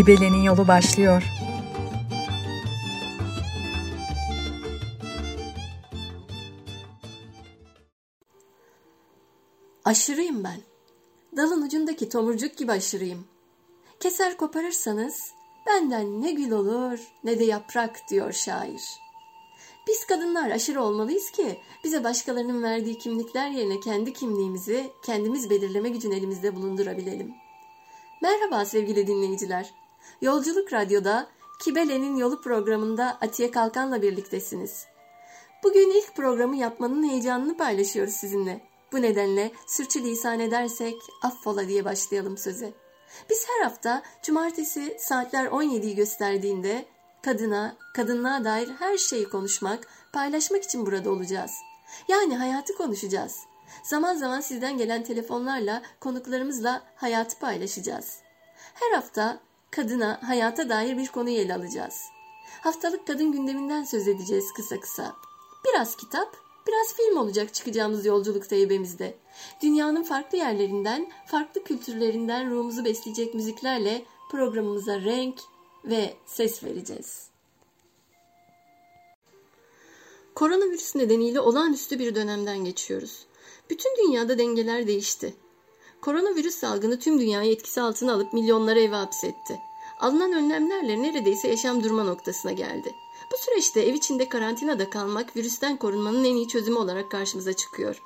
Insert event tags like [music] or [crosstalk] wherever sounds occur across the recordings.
Kibele'nin yolu başlıyor. Aşırıyım ben. Dalın ucundaki tomurcuk gibi aşırıyım. Keser koparırsanız benden ne gül olur ne de yaprak diyor şair. Biz kadınlar aşırı olmalıyız ki bize başkalarının verdiği kimlikler yerine kendi kimliğimizi kendimiz belirleme gücünü elimizde bulundurabilelim. Merhaba sevgili dinleyiciler. Yolculuk Radyo'da Kibele'nin Yolu programında Atiye Kalkan'la birliktesiniz. Bugün ilk programı yapmanın heyecanını paylaşıyoruz sizinle. Bu nedenle sürçülisan edersek affola diye başlayalım söze. Biz her hafta cumartesi saatler 17'yi gösterdiğinde kadına, kadınlığa dair her şeyi konuşmak, paylaşmak için burada olacağız. Yani hayatı konuşacağız. Zaman zaman sizden gelen telefonlarla konuklarımızla hayatı paylaşacağız. Her hafta kadına, hayata dair bir konuyu ele alacağız. Haftalık kadın gündeminden söz edeceğiz kısa kısa. Biraz kitap, biraz film olacak çıkacağımız yolculukta ebemizde. Dünyanın farklı yerlerinden, farklı kültürlerinden ruhumuzu besleyecek müziklerle programımıza renk ve ses vereceğiz. Koronavirüs nedeniyle olağanüstü bir dönemden geçiyoruz. Bütün dünyada dengeler değişti. Koronavirüs salgını tüm dünyayı etkisi altına alıp milyonları eve hapsetti. Alınan önlemlerle neredeyse yaşam durma noktasına geldi. Bu süreçte ev içinde karantinada kalmak virüsten korunmanın en iyi çözümü olarak karşımıza çıkıyor.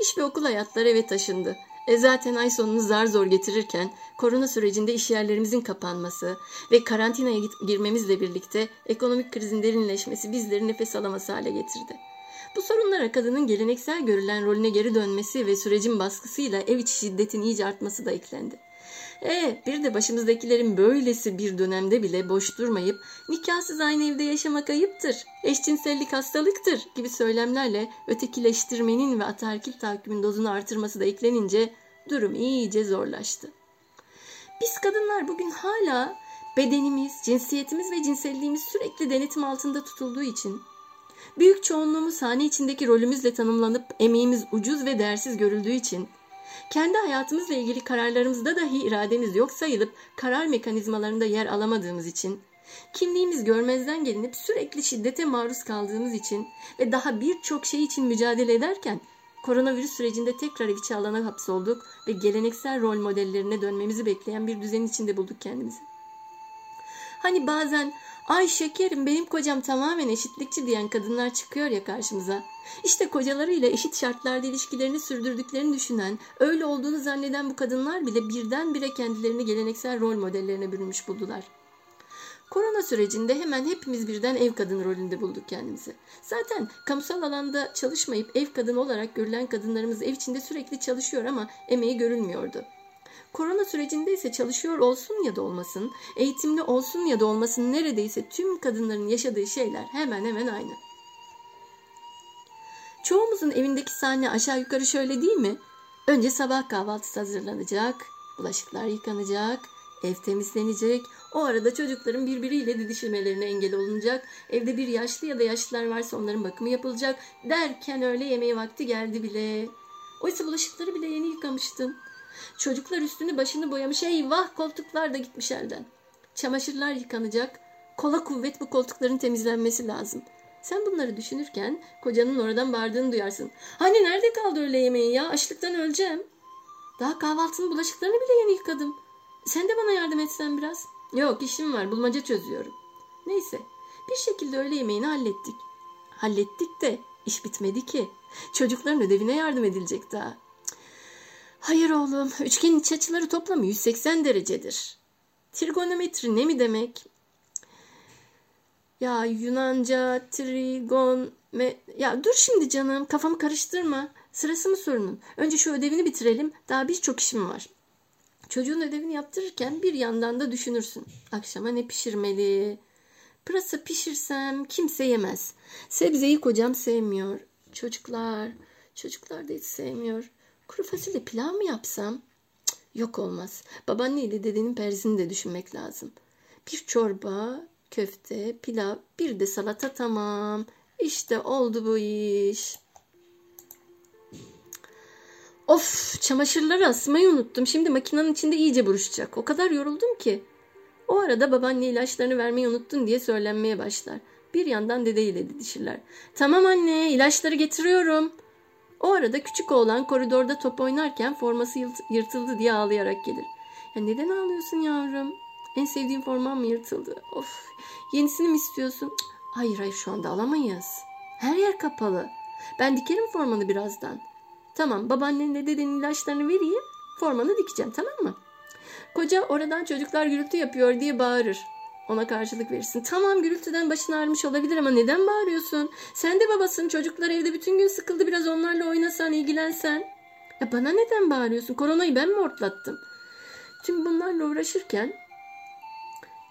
İş ve okul hayatları eve taşındı. E zaten ay sonunu zar zor getirirken korona sürecinde iş yerlerimizin kapanması ve karantinaya girmemizle birlikte ekonomik krizin derinleşmesi bizleri nefes alamaz hale getirdi. Bu sorunlara kadının geleneksel görülen rolüne geri dönmesi ve sürecin baskısıyla ev içi şiddetin iyice artması da eklendi. E bir de başımızdakilerin böylesi bir dönemde bile boş durmayıp nikahsız aynı evde yaşamak ayıptır, eşcinsellik hastalıktır gibi söylemlerle ötekileştirmenin ve ataerkil tahakkümün dozunu artırması da eklenince durum iyice zorlaştı. Biz kadınlar bugün hala bedenimiz, cinsiyetimiz ve cinselliğimiz sürekli denetim altında tutulduğu için büyük çoğunluğumuz sahne içindeki rolümüzle tanımlanıp emeğimiz ucuz ve değersiz görüldüğü için kendi hayatımızla ilgili kararlarımızda dahi irademiz yok sayılıp karar mekanizmalarında yer alamadığımız için, kimliğimiz görmezden gelinip sürekli şiddete maruz kaldığımız için ve daha birçok şey için mücadele ederken koronavirüs sürecinde tekrar içi alana hapsolduk ve geleneksel rol modellerine dönmemizi bekleyen bir düzen içinde bulduk kendimizi. Hani bazen Ay şekerim benim kocam tamamen eşitlikçi diyen kadınlar çıkıyor ya karşımıza. İşte kocalarıyla eşit şartlarda ilişkilerini sürdürdüklerini düşünen, öyle olduğunu zanneden bu kadınlar bile birdenbire kendilerini geleneksel rol modellerine bürünmüş buldular. Korona sürecinde hemen hepimiz birden ev kadını rolünde bulduk kendimizi. Zaten kamusal alanda çalışmayıp ev kadını olarak görülen kadınlarımız ev içinde sürekli çalışıyor ama emeği görülmüyordu. Korona sürecinde ise çalışıyor olsun ya da olmasın, eğitimli olsun ya da olmasın neredeyse tüm kadınların yaşadığı şeyler hemen hemen aynı. Çoğumuzun evindeki sahne aşağı yukarı şöyle değil mi? Önce sabah kahvaltısı hazırlanacak, bulaşıklar yıkanacak, ev temizlenecek, o arada çocukların birbiriyle didişmelerine engel olunacak, evde bir yaşlı ya da yaşlılar varsa onların bakımı yapılacak derken öyle yemeği vakti geldi bile. Oysa bulaşıkları bile yeni yıkamıştın. Çocuklar üstünü başını boyamış. Eyvah koltuklar da gitmiş elden. Çamaşırlar yıkanacak. Kola kuvvet bu koltukların temizlenmesi lazım. Sen bunları düşünürken kocanın oradan bağırdığını duyarsın. Hani nerede kaldı öyle yemeği ya? Açlıktan öleceğim. Daha kahvaltının bulaşıklarını bile yeni yıkadım. Sen de bana yardım etsen biraz. Yok işim var bulmaca çözüyorum. Neyse bir şekilde öğle yemeğini hallettik. Hallettik de iş bitmedi ki. Çocukların ödevine yardım edilecek daha. Hayır oğlum, üçgenin iç açıları toplamı 180 derecedir. Trigonometri ne mi demek? Ya Yunanca, trigon, me... Ya dur şimdi canım, kafamı karıştırma. Sırası mı sorunun? Önce şu ödevini bitirelim, daha birçok işim var. Çocuğun ödevini yaptırırken bir yandan da düşünürsün. Akşama ne pişirmeli? Pırasa pişirsem kimse yemez. Sebzeyi kocam sevmiyor. Çocuklar, çocuklar da hiç sevmiyor. Kuru fasulye pilav mı yapsam? Cık, yok olmaz. Babaanneyle dedenin perzini de düşünmek lazım. Bir çorba, köfte, pilav, bir de salata tamam. İşte oldu bu iş. Of çamaşırları asmayı unuttum. Şimdi makinenin içinde iyice buruşacak. O kadar yoruldum ki. O arada babaanne ilaçlarını vermeyi unuttun diye söylenmeye başlar. Bir yandan dedeyle didişirler. Tamam anne ilaçları getiriyorum. O arada küçük oğlan koridorda top oynarken forması yırtıldı diye ağlayarak gelir. Ya neden ağlıyorsun yavrum? En sevdiğim forman mı yırtıldı? Of yenisini mi istiyorsun? Hayır hayır şu anda alamayız. Her yer kapalı. Ben dikerim formanı birazdan. Tamam babaannenle dedenin ilaçlarını vereyim. Formanı dikeceğim tamam mı? Koca oradan çocuklar gürültü yapıyor diye bağırır. Ona karşılık verirsin. Tamam gürültüden başın ağrımış olabilir ama neden bağırıyorsun? Sen de babasın. Çocuklar evde bütün gün sıkıldı. Biraz onlarla oynasan, ilgilensen. Ya bana neden bağırıyorsun? Koronayı ben mi ortlattım? Tüm bunlarla uğraşırken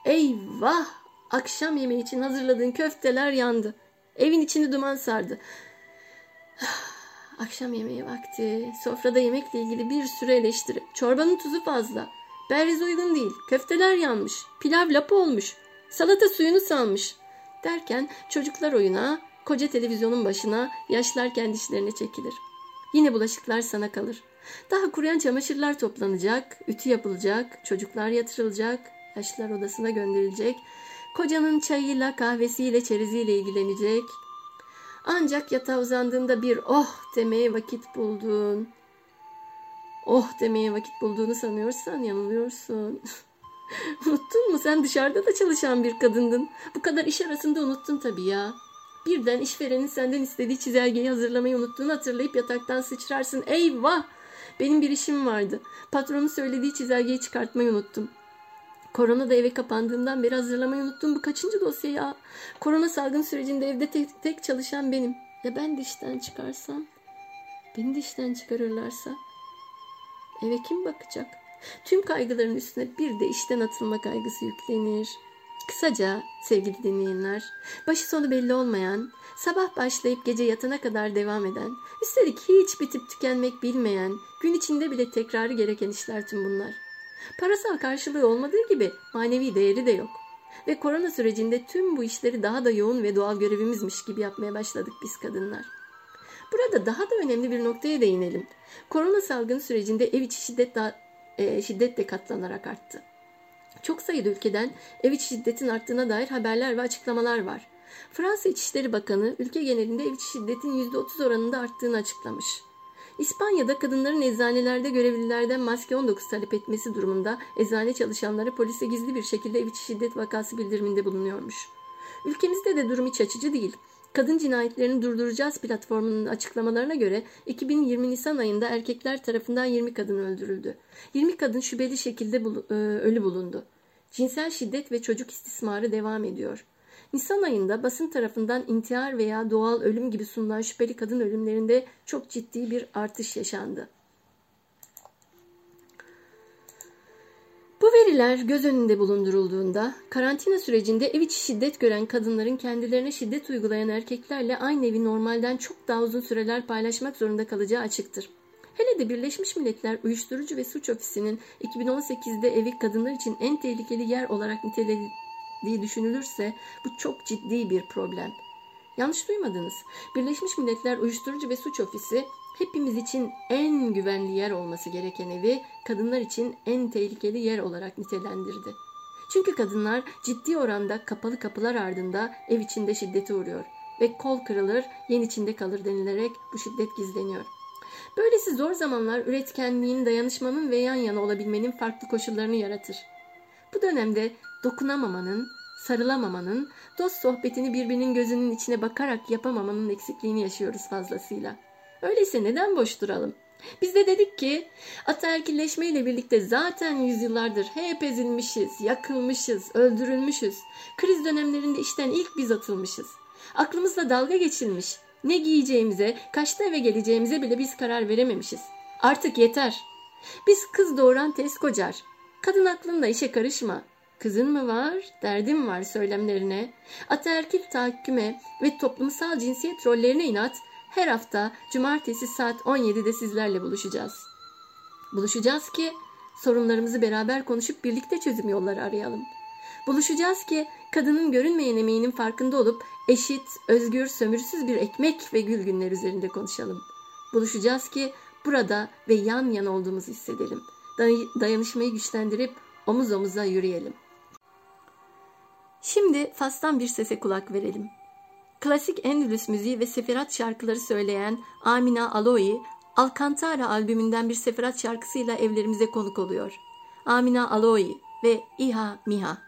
eyvah akşam yemeği için hazırladığın köfteler yandı. Evin içini duman sardı. [sighs] Akşam yemeği vakti. Sofrada yemekle ilgili bir sürü eleştiri. Çorbanın tuzu fazla. Berriz uygun değil. Köfteler yanmış. Pilav lapa olmuş. Salata suyunu salmış. Derken çocuklar oyuna, koca televizyonun başına, yaşlar kendi işlerine çekilir. Yine bulaşıklar sana kalır. Daha kuruyan çamaşırlar toplanacak, ütü yapılacak, çocuklar yatırılacak, yaşlılar odasına gönderilecek, kocanın çayıyla, kahvesiyle, çereziyle ilgilenecek. Ancak yatağa uzandığında bir oh demeye vakit buldun oh demeye vakit bulduğunu sanıyorsan yanılıyorsun. [laughs] unuttun mu? Sen dışarıda da çalışan bir kadındın. Bu kadar iş arasında unuttun tabii ya. Birden işverenin senden istediği çizelgeyi hazırlamayı unuttuğunu hatırlayıp yataktan sıçrarsın. Eyvah! Benim bir işim vardı. Patronun söylediği çizelgeyi çıkartmayı unuttum. Korona da eve kapandığımdan beri hazırlamayı unuttum. Bu kaçıncı dosya ya? Korona salgın sürecinde evde tek, tek çalışan benim. Ya ben de işten çıkarsam? Beni de işten çıkarırlarsa? Eve kim bakacak? Tüm kaygıların üstüne bir de işten atılma kaygısı yüklenir. Kısaca sevgili dinleyenler, başı sonu belli olmayan, sabah başlayıp gece yatana kadar devam eden, üstelik hiç bitip tükenmek bilmeyen, gün içinde bile tekrarı gereken işler tüm bunlar. Parasal karşılığı olmadığı gibi manevi değeri de yok. Ve korona sürecinde tüm bu işleri daha da yoğun ve doğal görevimizmiş gibi yapmaya başladık biz kadınlar. Burada daha da önemli bir noktaya değinelim. Korona salgın sürecinde ev içi şiddet daha, e, şiddetle katlanarak arttı. Çok sayıda ülkeden ev içi şiddetin arttığına dair haberler ve açıklamalar var. Fransa İçişleri Bakanı ülke genelinde ev içi şiddetin %30 oranında arttığını açıklamış. İspanya'da kadınların eczanelerde görevlilerden maske 19 talep etmesi durumunda eczane çalışanları polise gizli bir şekilde ev içi şiddet vakası bildiriminde bulunuyormuş. Ülkemizde de durum iç açıcı değil. Kadın Cinayetlerini Durduracağız platformunun açıklamalarına göre 2020 Nisan ayında erkekler tarafından 20 kadın öldürüldü. 20 kadın şüpheli şekilde bul e, ölü bulundu. Cinsel şiddet ve çocuk istismarı devam ediyor. Nisan ayında basın tarafından intihar veya doğal ölüm gibi sunulan şüpheli kadın ölümlerinde çok ciddi bir artış yaşandı. Bu veriler göz önünde bulundurulduğunda karantina sürecinde ev içi şiddet gören kadınların kendilerine şiddet uygulayan erkeklerle aynı evi normalden çok daha uzun süreler paylaşmak zorunda kalacağı açıktır. Hele de Birleşmiş Milletler Uyuşturucu ve Suç Ofisi'nin 2018'de evi kadınlar için en tehlikeli yer olarak nitelediği düşünülürse bu çok ciddi bir problem. Yanlış duymadınız. Birleşmiş Milletler Uyuşturucu ve Suç Ofisi hepimiz için en güvenli yer olması gereken evi kadınlar için en tehlikeli yer olarak nitelendirdi. Çünkü kadınlar ciddi oranda kapalı kapılar ardında ev içinde şiddete uğruyor ve kol kırılır, yen içinde kalır denilerek bu şiddet gizleniyor. Böylesi zor zamanlar üretkenliğin, dayanışmanın ve yan yana olabilmenin farklı koşullarını yaratır. Bu dönemde dokunamamanın, sarılamamanın, dost sohbetini birbirinin gözünün içine bakarak yapamamanın eksikliğini yaşıyoruz fazlasıyla. Öyleyse neden boş duralım? Biz de dedik ki ataerkilleşme ile birlikte zaten yüzyıllardır hep ezilmişiz, yakılmışız, öldürülmüşüz. Kriz dönemlerinde işten ilk biz atılmışız. Aklımızla dalga geçilmiş. Ne giyeceğimize, kaçta eve geleceğimize bile biz karar verememişiz. Artık yeter. Biz kız doğuran tez kocar. Kadın aklında işe karışma. Kızın mı var, derdin var söylemlerine, ataerkil tahakküme ve toplumsal cinsiyet rollerine inat, her hafta cumartesi saat 17'de sizlerle buluşacağız. Buluşacağız ki sorunlarımızı beraber konuşup birlikte çözüm yolları arayalım. Buluşacağız ki kadının görünmeyen emeğinin farkında olup eşit, özgür, sömürüsüz bir ekmek ve gül günler üzerinde konuşalım. Buluşacağız ki burada ve yan yana olduğumuzu hissedelim. Dayanışmayı güçlendirip omuz omuza yürüyelim. Şimdi Fas'tan bir sese kulak verelim. Klasik Endülüs müziği ve seferat şarkıları söyleyen Amina Aloi, Alcantara albümünden bir seferat şarkısıyla evlerimize konuk oluyor. Amina Aloi ve İha Miha.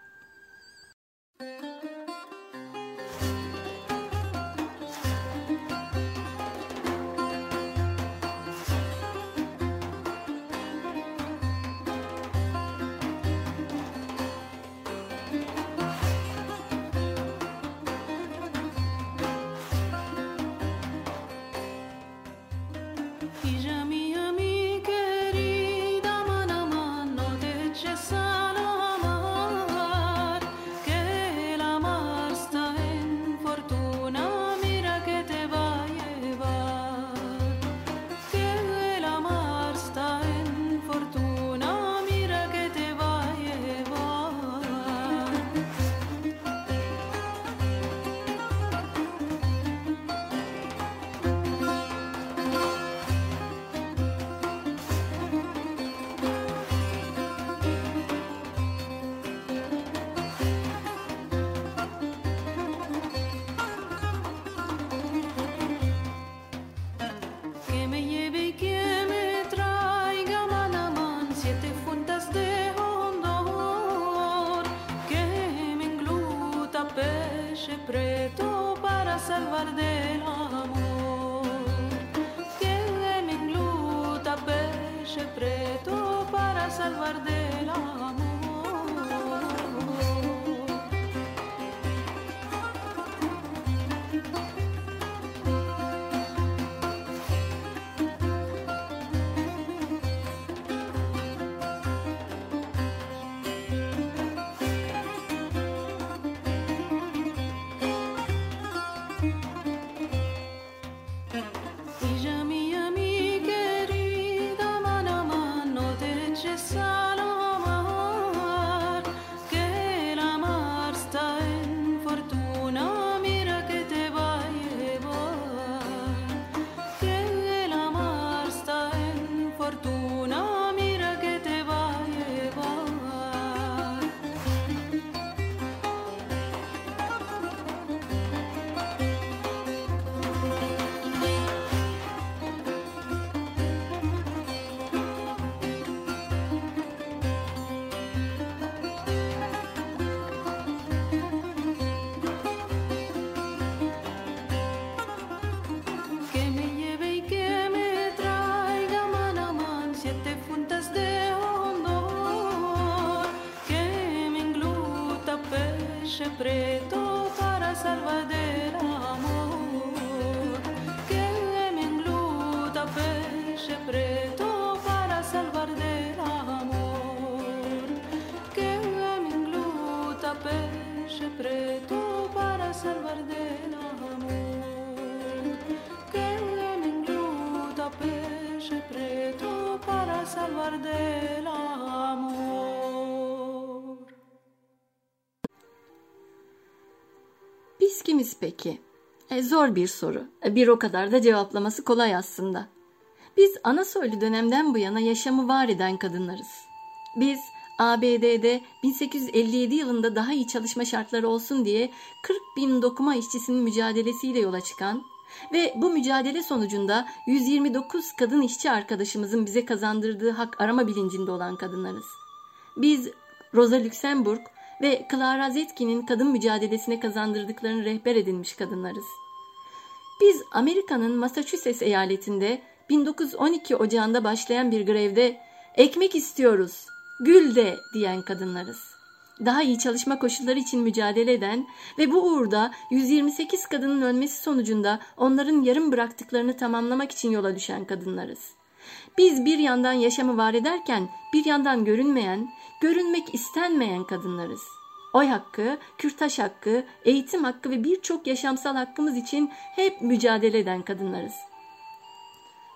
Si je Kimiz peki? E, zor bir soru. E, bir o kadar da cevaplaması kolay aslında. Biz ana soylu dönemden bu yana yaşamı var eden kadınlarız. Biz ABD'de 1857 yılında daha iyi çalışma şartları olsun diye 40 bin dokuma işçisinin mücadelesiyle yola çıkan ve bu mücadele sonucunda 129 kadın işçi arkadaşımızın bize kazandırdığı hak arama bilincinde olan kadınlarız. Biz Rosa Luxemburg ve Clara Zetkin'in kadın mücadelesine kazandırdıklarını rehber edinmiş kadınlarız. Biz Amerika'nın Massachusetts eyaletinde 1912 Ocağı'nda başlayan bir grevde ekmek istiyoruz, gül de diyen kadınlarız. Daha iyi çalışma koşulları için mücadele eden ve bu uğurda 128 kadının ölmesi sonucunda onların yarım bıraktıklarını tamamlamak için yola düşen kadınlarız. Biz bir yandan yaşamı var ederken bir yandan görünmeyen, görünmek istenmeyen kadınlarız. Oy hakkı, kürtaj hakkı, eğitim hakkı ve birçok yaşamsal hakkımız için hep mücadele eden kadınlarız.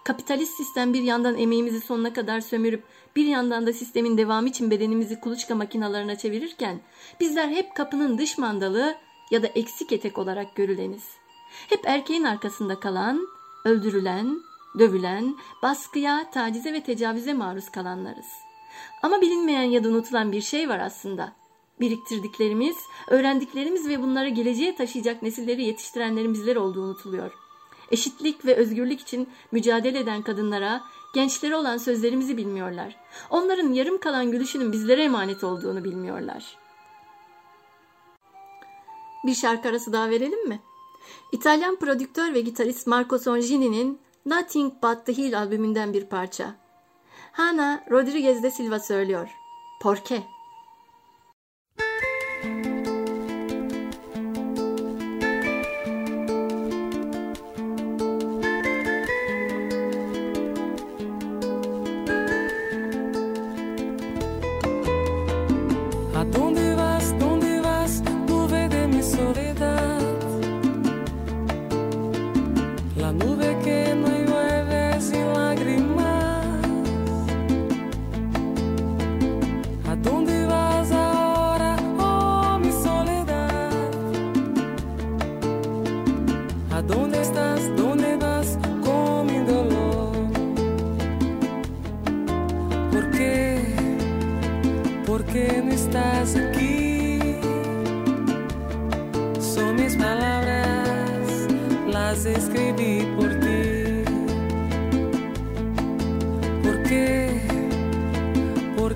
Kapitalist sistem bir yandan emeğimizi sonuna kadar sömürüp bir yandan da sistemin devamı için bedenimizi kuluçka makinalarına çevirirken bizler hep kapının dış mandalı ya da eksik etek olarak görüleniz. Hep erkeğin arkasında kalan, öldürülen, dövülen, baskıya, tacize ve tecavüze maruz kalanlarız. Ama bilinmeyen ya da unutulan bir şey var aslında. Biriktirdiklerimiz, öğrendiklerimiz ve bunları geleceğe taşıyacak nesilleri yetiştirenlerin bizler olduğu unutuluyor. Eşitlik ve özgürlük için mücadele eden kadınlara, gençlere olan sözlerimizi bilmiyorlar. Onların yarım kalan gülüşünün bizlere emanet olduğunu bilmiyorlar. Bir şarkı arası daha verelim mi? İtalyan prodüktör ve gitarist Marco Songini'nin Nothing But The Hill albümünden bir parça. Hana Rodriguez de Silva söylüyor. Porqué?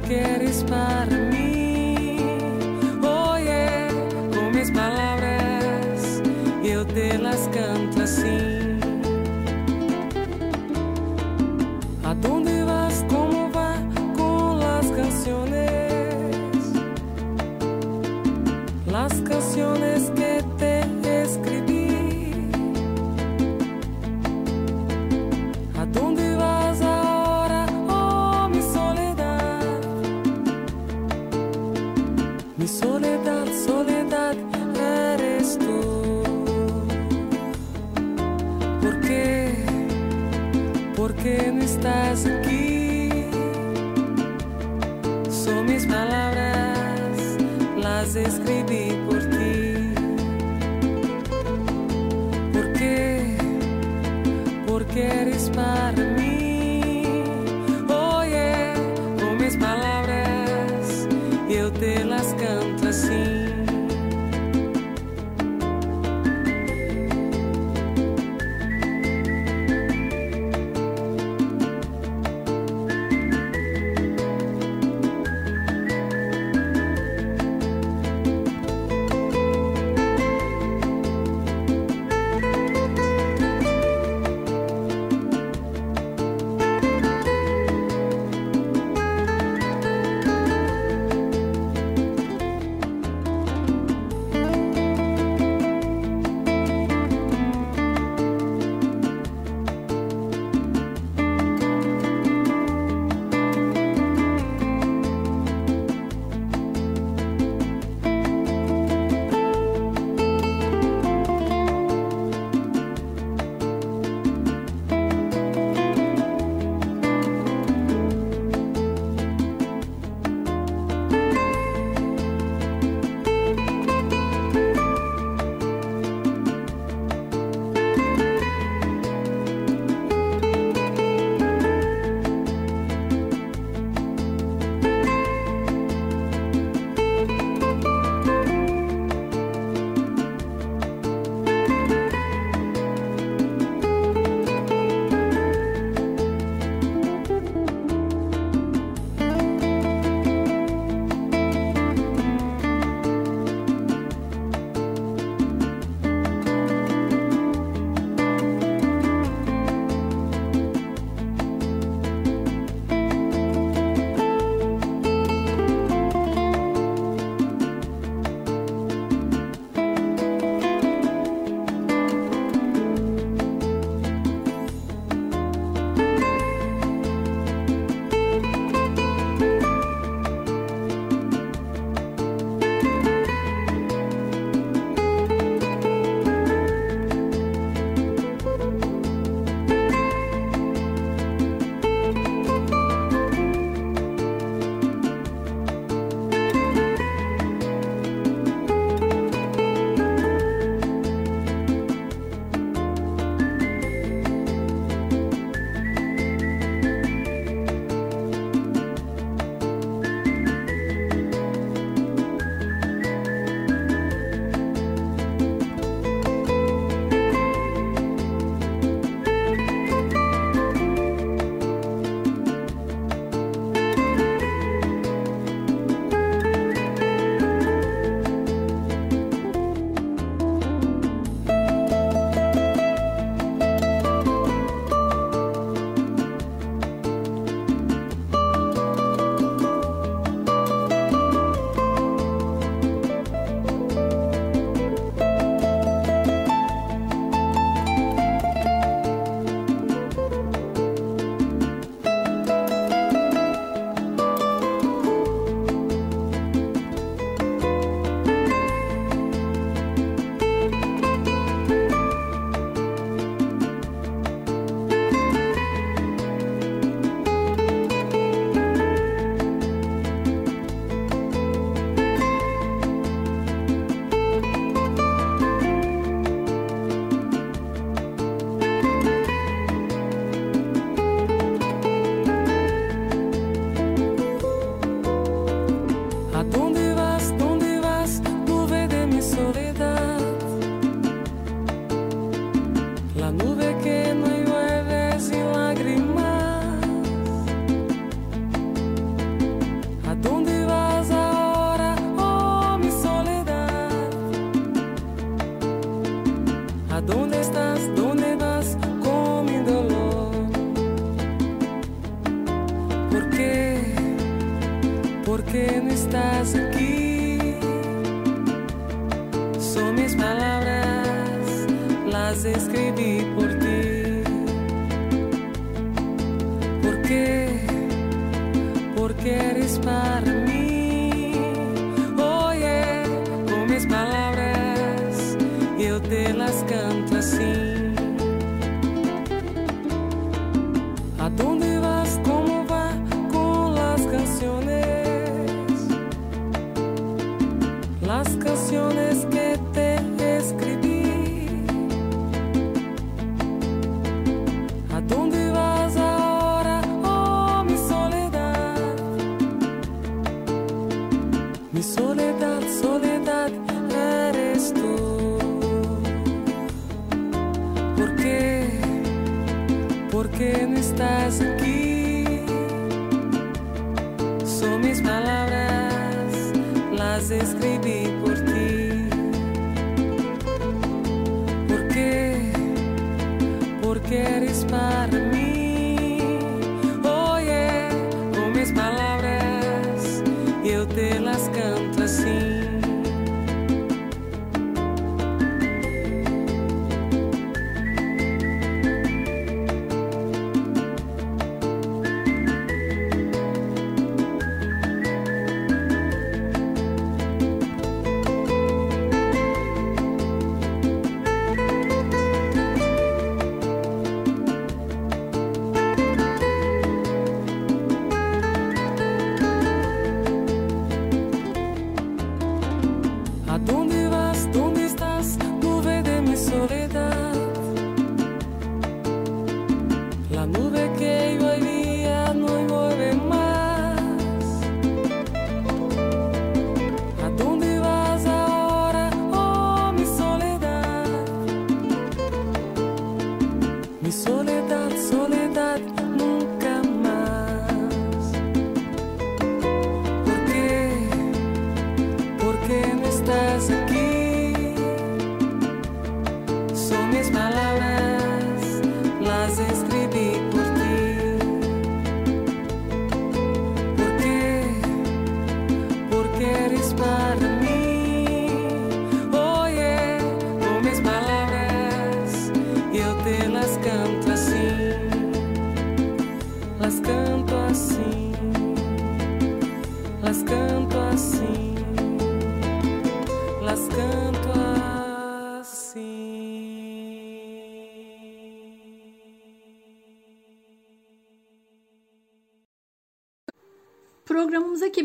queres para mim.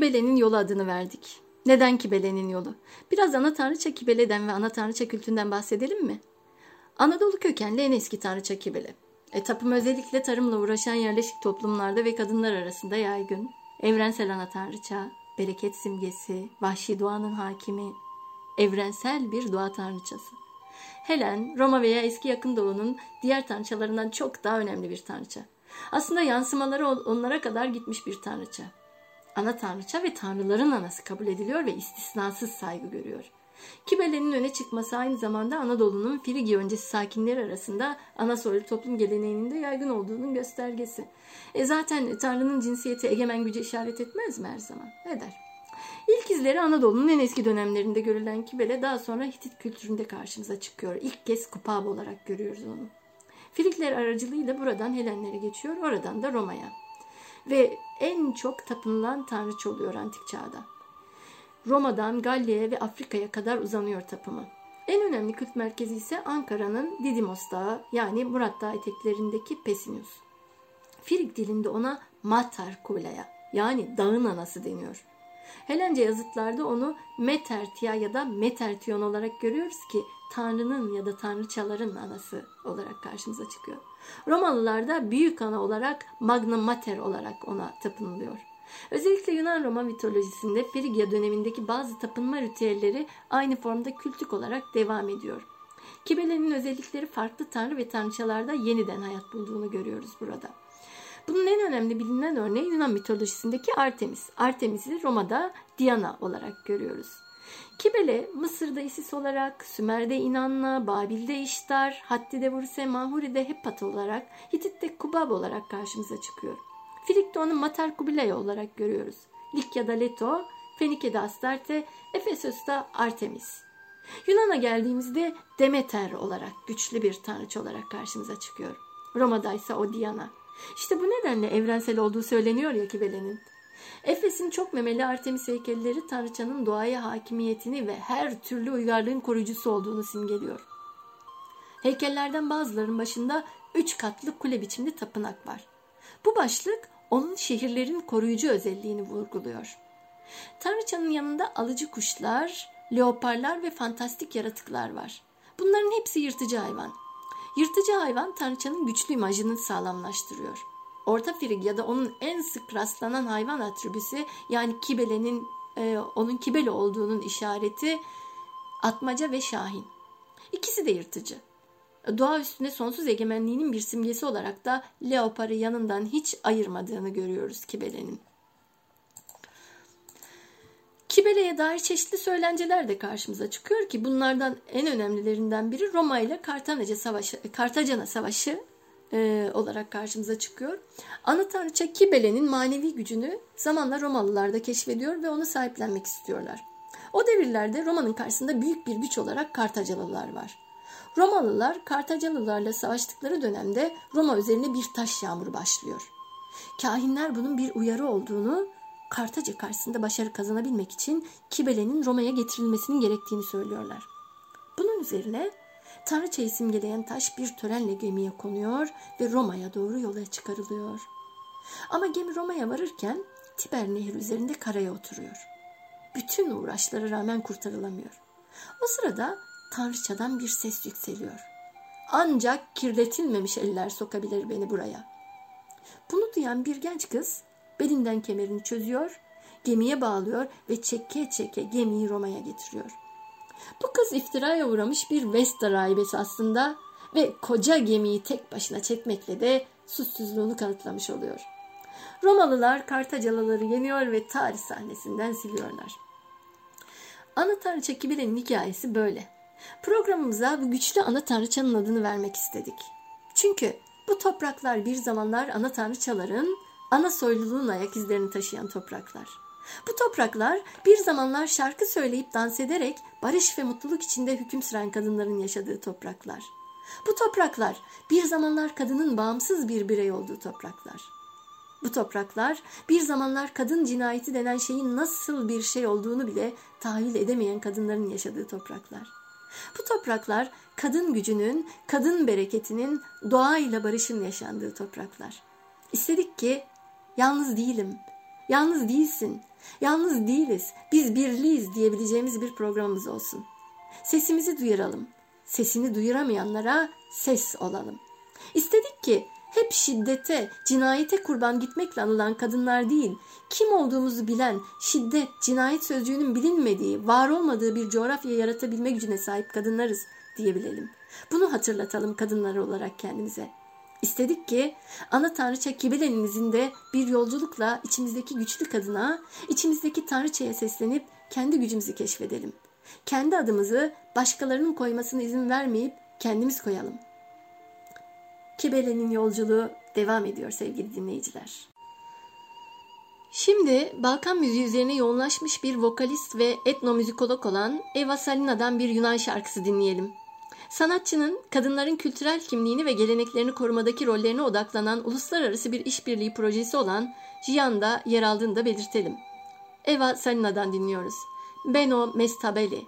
Kibele'nin yolu adını verdik. Neden Kibele'nin yolu? Biraz ana tanrıça Kibele'den ve ana tanrıça kültünden bahsedelim mi? Anadolu kökenli en eski tanrıça Kibele. E, tapım özellikle tarımla uğraşan yerleşik toplumlarda ve kadınlar arasında yaygın. Evrensel ana tanrıça, bereket simgesi, vahşi doğanın hakimi, evrensel bir doğa tanrıçası. Helen, Roma veya eski yakın doğunun diğer tanrıçalarından çok daha önemli bir tanrıça. Aslında yansımaları onlara kadar gitmiş bir tanrıça. Ana tanrıça ve tanrıların anası kabul ediliyor ve istisnasız saygı görüyor. Kibele'nin öne çıkması aynı zamanda Anadolu'nun Frigi öncesi sakinleri arasında ana soylu toplum geleneğinin de yaygın olduğunun göstergesi. E zaten Tanrı'nın cinsiyeti egemen güce işaret etmez mi her zaman? Eder. İlk izleri Anadolu'nun en eski dönemlerinde görülen Kibele daha sonra Hitit kültüründe karşımıza çıkıyor. İlk kez Kupab olarak görüyoruz onu. Frikler aracılığıyla buradan Helenlere geçiyor, oradan da Roma'ya. Ve en çok tapınılan tanrıça oluyor antik çağda. Roma'dan Gallia'ya ve Afrika'ya kadar uzanıyor tapımı. En önemli kült merkezi ise Ankara'nın Didymos Dağı yani Murat Dağı eteklerindeki Pesinius. Frig dilinde ona Matar Kulaya yani dağın anası deniyor. Helence yazıtlarda onu Metertia ya da Metertion olarak görüyoruz ki Tanrı'nın ya da Tanrıçaların anası olarak karşımıza çıkıyor. Romalılar da büyük ana olarak Magna Mater olarak ona tapınılıyor. Özellikle Yunan Roma mitolojisinde Frigya dönemindeki bazı tapınma ritüelleri aynı formda kültük olarak devam ediyor. Kibele'nin özellikleri farklı tanrı ve tanrıçalarda yeniden hayat bulduğunu görüyoruz burada. Bunun en önemli bilinen örneği Yunan mitolojisindeki Artemis. Artemis'i Roma'da Diana olarak görüyoruz. Kibele Mısır'da Isis olarak, Sümer'de İnanna, Babil'de İştar, Hatti'de Burse, Mahuri'de Heppat olarak, Hitit'te Kubab olarak karşımıza çıkıyor. Filik'te onu Mater Kubilaya olarak görüyoruz. Likya'da Leto, Fenike'de Astarte, Efesos'ta Artemis. Yunan'a geldiğimizde Demeter olarak, güçlü bir tanrıç olarak karşımıza çıkıyor. Roma'da ise o Diana. İşte bu nedenle evrensel olduğu söyleniyor ya Kibele'nin. Efes'in çok memeli Artemis heykelleri tanrıçanın doğaya hakimiyetini ve her türlü uygarlığın koruyucusu olduğunu simgeliyor. Heykellerden bazılarının başında üç katlı kule biçimli tapınak var. Bu başlık onun şehirlerin koruyucu özelliğini vurguluyor. Tanrıçanın yanında alıcı kuşlar, leoparlar ve fantastik yaratıklar var. Bunların hepsi yırtıcı hayvan. Yırtıcı hayvan tanrıçanın güçlü imajını sağlamlaştırıyor. Orta Frigya'da onun en sık rastlanan hayvan atribüsü yani kibelenin e, onun kibele olduğunun işareti atmaca ve şahin. İkisi de yırtıcı. Doğa üstünde sonsuz egemenliğinin bir simgesi olarak da leoparı yanından hiç ayırmadığını görüyoruz Kibele'nin. Kibele'ye dair çeşitli söylenceler de karşımıza çıkıyor ki bunlardan en önemlilerinden biri Roma ile Kartaca Savaşı, Kartacana Savaşı e, olarak karşımıza çıkıyor. Ana tanrıça Kibele'nin manevi gücünü zamanla Romalılar da keşfediyor ve onu sahiplenmek istiyorlar. O devirlerde Roma'nın karşısında büyük bir güç olarak Kartacalılar var. Romalılar Kartacalılarla savaştıkları dönemde Roma üzerine bir taş yağmuru başlıyor. Kahinler bunun bir uyarı olduğunu, Kartaca karşısında başarı kazanabilmek için Kibele'nin Roma'ya getirilmesinin gerektiğini söylüyorlar. Bunun üzerine Tanrıçayı simgeleyen taş bir törenle gemiye konuyor ve Roma'ya doğru yola çıkarılıyor. Ama gemi Roma'ya varırken Tiber Nehri üzerinde karaya oturuyor. Bütün uğraşlara rağmen kurtarılamıyor. O sırada Tanrıçadan bir ses yükseliyor. Ancak kirletilmemiş eller sokabilir beni buraya. Bunu duyan bir genç kız belinden kemerini çözüyor, gemiye bağlıyor ve çeke çeke gemiyi Roma'ya getiriyor. Bu kız iftiraya uğramış bir Vesta rahibesi aslında ve koca gemiyi tek başına çekmekle de suçsuzluğunu kanıtlamış oluyor. Romalılar Kartacalıları yeniyor ve tarih sahnesinden siliyorlar. Ana tanrıça Kibile'nin hikayesi böyle. Programımıza bu güçlü ana tanrıçanın adını vermek istedik. Çünkü bu topraklar bir zamanlar ana tanrıçaların ana soyluluğun ayak izlerini taşıyan topraklar. Bu topraklar bir zamanlar şarkı söyleyip dans ederek barış ve mutluluk içinde hüküm süren kadınların yaşadığı topraklar. Bu topraklar bir zamanlar kadının bağımsız bir birey olduğu topraklar. Bu topraklar bir zamanlar kadın cinayeti denen şeyin nasıl bir şey olduğunu bile tahayyül edemeyen kadınların yaşadığı topraklar. Bu topraklar kadın gücünün, kadın bereketinin, doğayla barışın yaşandığı topraklar. İstedik ki yalnız değilim, yalnız değilsin, yalnız değiliz, biz birliyiz diyebileceğimiz bir programımız olsun. Sesimizi duyuralım, sesini duyuramayanlara ses olalım. İstedik ki hep şiddete, cinayete kurban gitmekle anılan kadınlar değil, kim olduğumuzu bilen, şiddet, cinayet sözcüğünün bilinmediği, var olmadığı bir coğrafya yaratabilme gücüne sahip kadınlarız diyebilelim. Bunu hatırlatalım kadınlar olarak kendimize. İstedik ki ana tanrıça Kibele'nin izinde bir yolculukla içimizdeki güçlü kadına, içimizdeki tanrıçaya seslenip kendi gücümüzü keşfedelim. Kendi adımızı başkalarının koymasına izin vermeyip kendimiz koyalım. Kibele'nin yolculuğu devam ediyor sevgili dinleyiciler. Şimdi Balkan müziği üzerine yoğunlaşmış bir vokalist ve etnomüzikolog olan Eva Salina'dan bir Yunan şarkısı dinleyelim. Sanatçının kadınların kültürel kimliğini ve geleneklerini korumadaki rollerine odaklanan uluslararası bir işbirliği projesi olan Jian'da yer aldığını da belirtelim. Eva Salina'dan dinliyoruz. Beno Mestabeli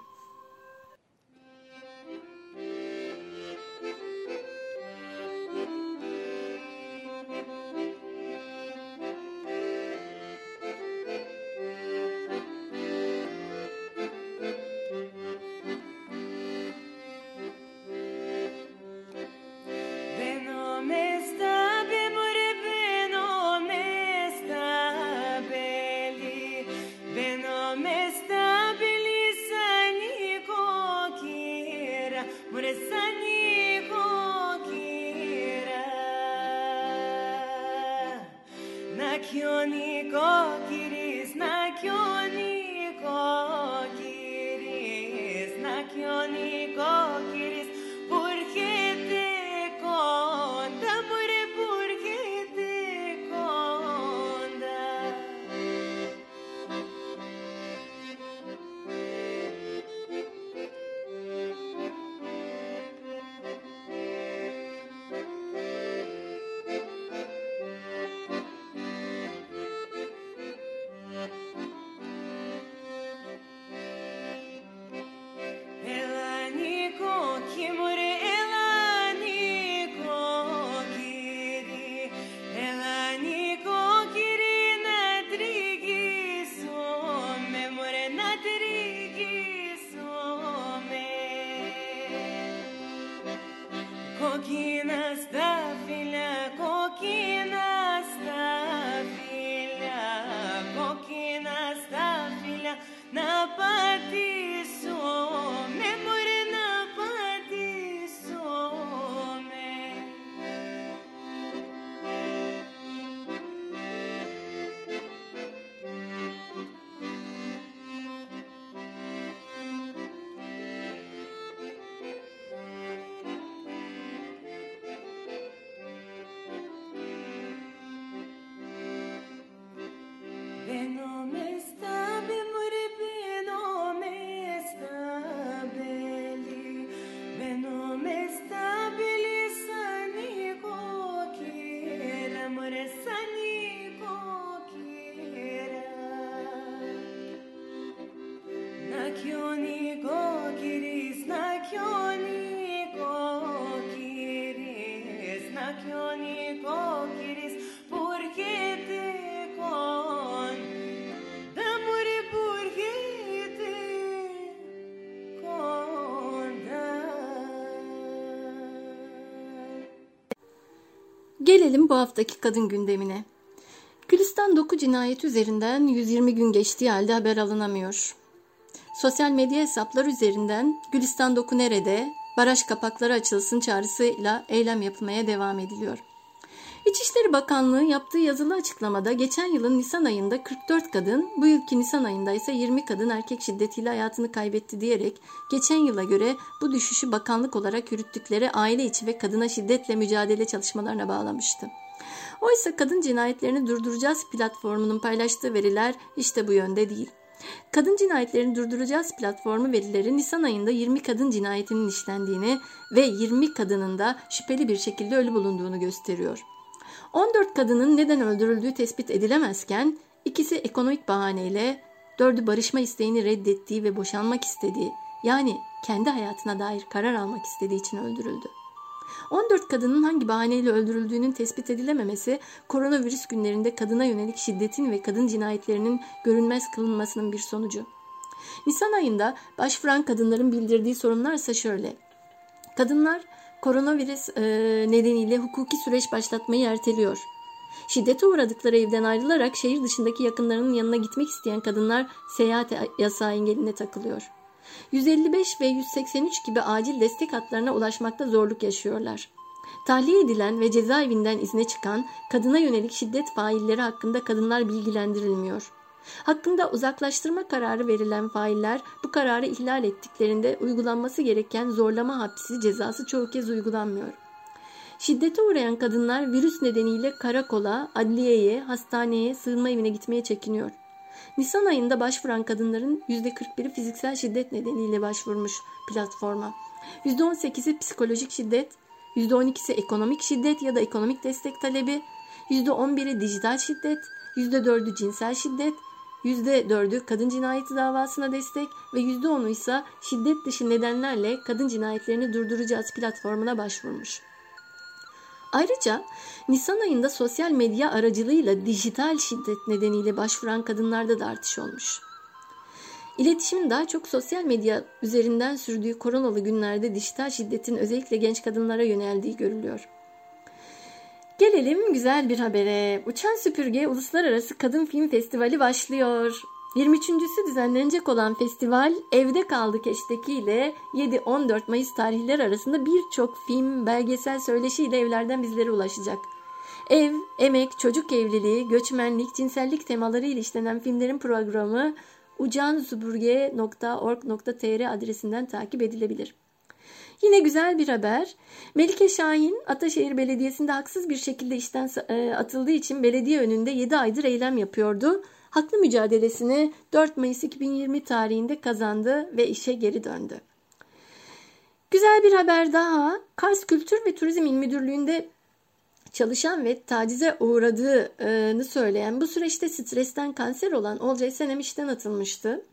Gelelim bu haftaki kadın gündemine. Gülistan Doku cinayeti üzerinden 120 gün geçtiği halde haber alınamıyor. Sosyal medya hesaplar üzerinden Gülistan Doku nerede? Baraj kapakları açılsın çağrısıyla eylem yapılmaya devam ediliyor. İçişleri Bakanlığı yaptığı yazılı açıklamada geçen yılın Nisan ayında 44 kadın, bu yılki Nisan ayında ise 20 kadın erkek şiddetiyle hayatını kaybetti diyerek geçen yıla göre bu düşüşü bakanlık olarak yürüttükleri aile içi ve kadına şiddetle mücadele çalışmalarına bağlamıştı. Oysa kadın cinayetlerini durduracağız platformunun paylaştığı veriler işte bu yönde değil. Kadın cinayetlerini durduracağız platformu verileri Nisan ayında 20 kadın cinayetinin işlendiğini ve 20 kadının da şüpheli bir şekilde ölü bulunduğunu gösteriyor. 14 kadının neden öldürüldüğü tespit edilemezken ikisi ekonomik bahaneyle, dördü barışma isteğini reddettiği ve boşanmak istediği yani kendi hayatına dair karar almak istediği için öldürüldü. 14 kadının hangi bahaneyle öldürüldüğünün tespit edilememesi koronavirüs günlerinde kadına yönelik şiddetin ve kadın cinayetlerinin görünmez kılınmasının bir sonucu. Nisan ayında başvuran kadınların bildirdiği sorunlarsa şöyle. Kadınlar koronavirüs e, nedeniyle hukuki süreç başlatmayı erteliyor. Şiddete uğradıkları evden ayrılarak şehir dışındaki yakınlarının yanına gitmek isteyen kadınlar seyahat yasağı engeline takılıyor. 155 ve 183 gibi acil destek hatlarına ulaşmakta zorluk yaşıyorlar. Tahliye edilen ve cezaevinden izne çıkan kadına yönelik şiddet failleri hakkında kadınlar bilgilendirilmiyor. Hakkında uzaklaştırma kararı verilen failler bu kararı ihlal ettiklerinde uygulanması gereken zorlama hapsi cezası çoğu kez uygulanmıyor. Şiddete uğrayan kadınlar virüs nedeniyle karakola, adliyeye, hastaneye, sığınma evine gitmeye çekiniyor. Nisan ayında başvuran kadınların %41'i fiziksel şiddet nedeniyle başvurmuş platforma. %18'i psikolojik şiddet, %12'si ekonomik şiddet ya da ekonomik destek talebi, %11'i dijital şiddet, %4'ü cinsel şiddet, %4'ü kadın cinayeti davasına destek ve %10'u ise şiddet dışı nedenlerle kadın cinayetlerini durduracağız platformuna başvurmuş. Ayrıca Nisan ayında sosyal medya aracılığıyla dijital şiddet nedeniyle başvuran kadınlarda da artış olmuş. İletişimin daha çok sosyal medya üzerinden sürdüğü koronalı günlerde dijital şiddetin özellikle genç kadınlara yöneldiği görülüyor. Gelelim güzel bir habere. Uçan Süpürge Uluslararası Kadın Film Festivali başlıyor. 23.sü düzenlenecek olan festival Evde Kaldık eştekiyle 7-14 Mayıs tarihleri arasında birçok film, belgesel söyleşiyle evlerden bizlere ulaşacak. Ev, emek, çocuk evliliği, göçmenlik, cinsellik temaları ile işlenen filmlerin programı ucansüpürge.org.tr adresinden takip edilebilir. Yine güzel bir haber. Melike Şahin Ataşehir Belediyesi'nde haksız bir şekilde işten atıldığı için belediye önünde 7 aydır eylem yapıyordu. Haklı mücadelesini 4 Mayıs 2020 tarihinde kazandı ve işe geri döndü. Güzel bir haber daha. Kars Kültür ve Turizm İl Müdürlüğü'nde çalışan ve tacize uğradığını söyleyen bu süreçte stresten kanser olan Olcay Senem işten atılmıştı.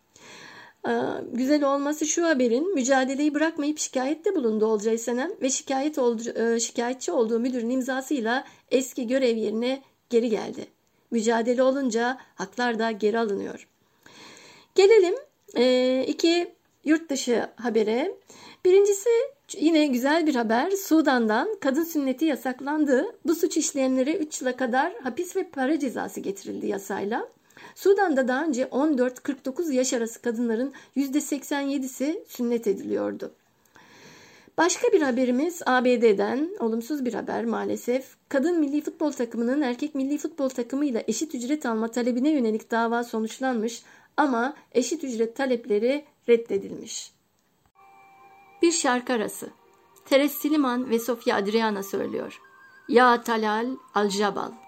Güzel olması şu haberin mücadeleyi bırakmayıp şikayette bulundu Olcay Senem ve şikayet oldu, şikayetçi olduğu müdürün imzasıyla eski görev yerine geri geldi. Mücadele olunca haklar da geri alınıyor. Gelelim iki yurt dışı habere. Birincisi yine güzel bir haber. Sudan'dan kadın sünneti yasaklandı. Bu suç işleyenlere 3 yıla kadar hapis ve para cezası getirildi yasayla. Sudan'da daha önce 14-49 yaş arası kadınların %87'si sünnet ediliyordu. Başka bir haberimiz ABD'den olumsuz bir haber maalesef. Kadın milli futbol takımının erkek milli futbol takımıyla eşit ücret alma talebine yönelik dava sonuçlanmış ama eşit ücret talepleri reddedilmiş. Bir şarkı arası. Teres Siliman ve Sofia Adriana söylüyor. Ya Talal Al Jabal.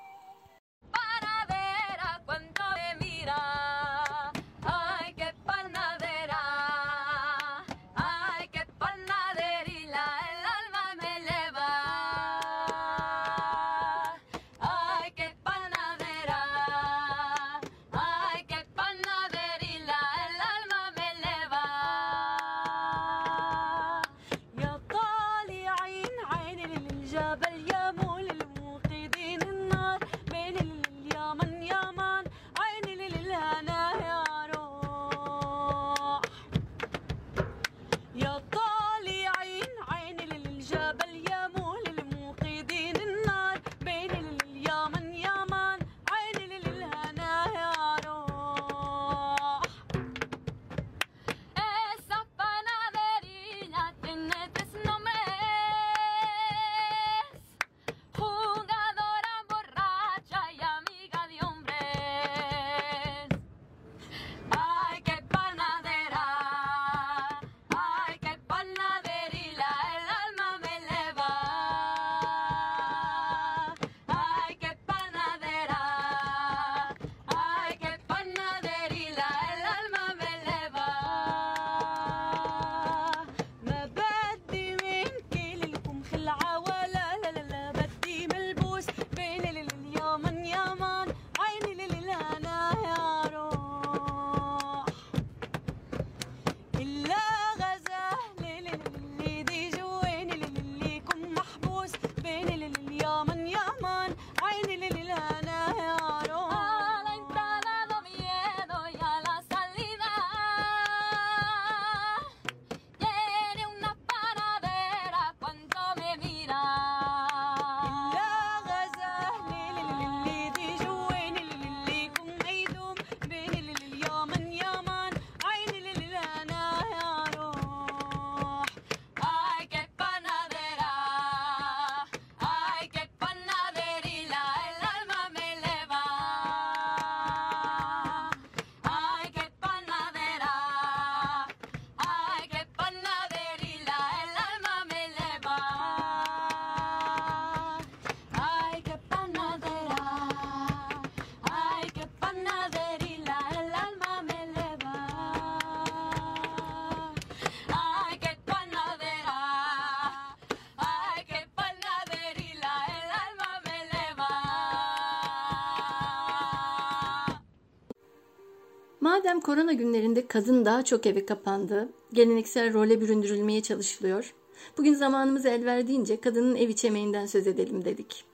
Madem korona günlerinde kadın daha çok eve kapandı, geleneksel role büründürülmeye çalışılıyor. Bugün zamanımız el verdiğince kadının ev içi emeğinden söz edelim dedik.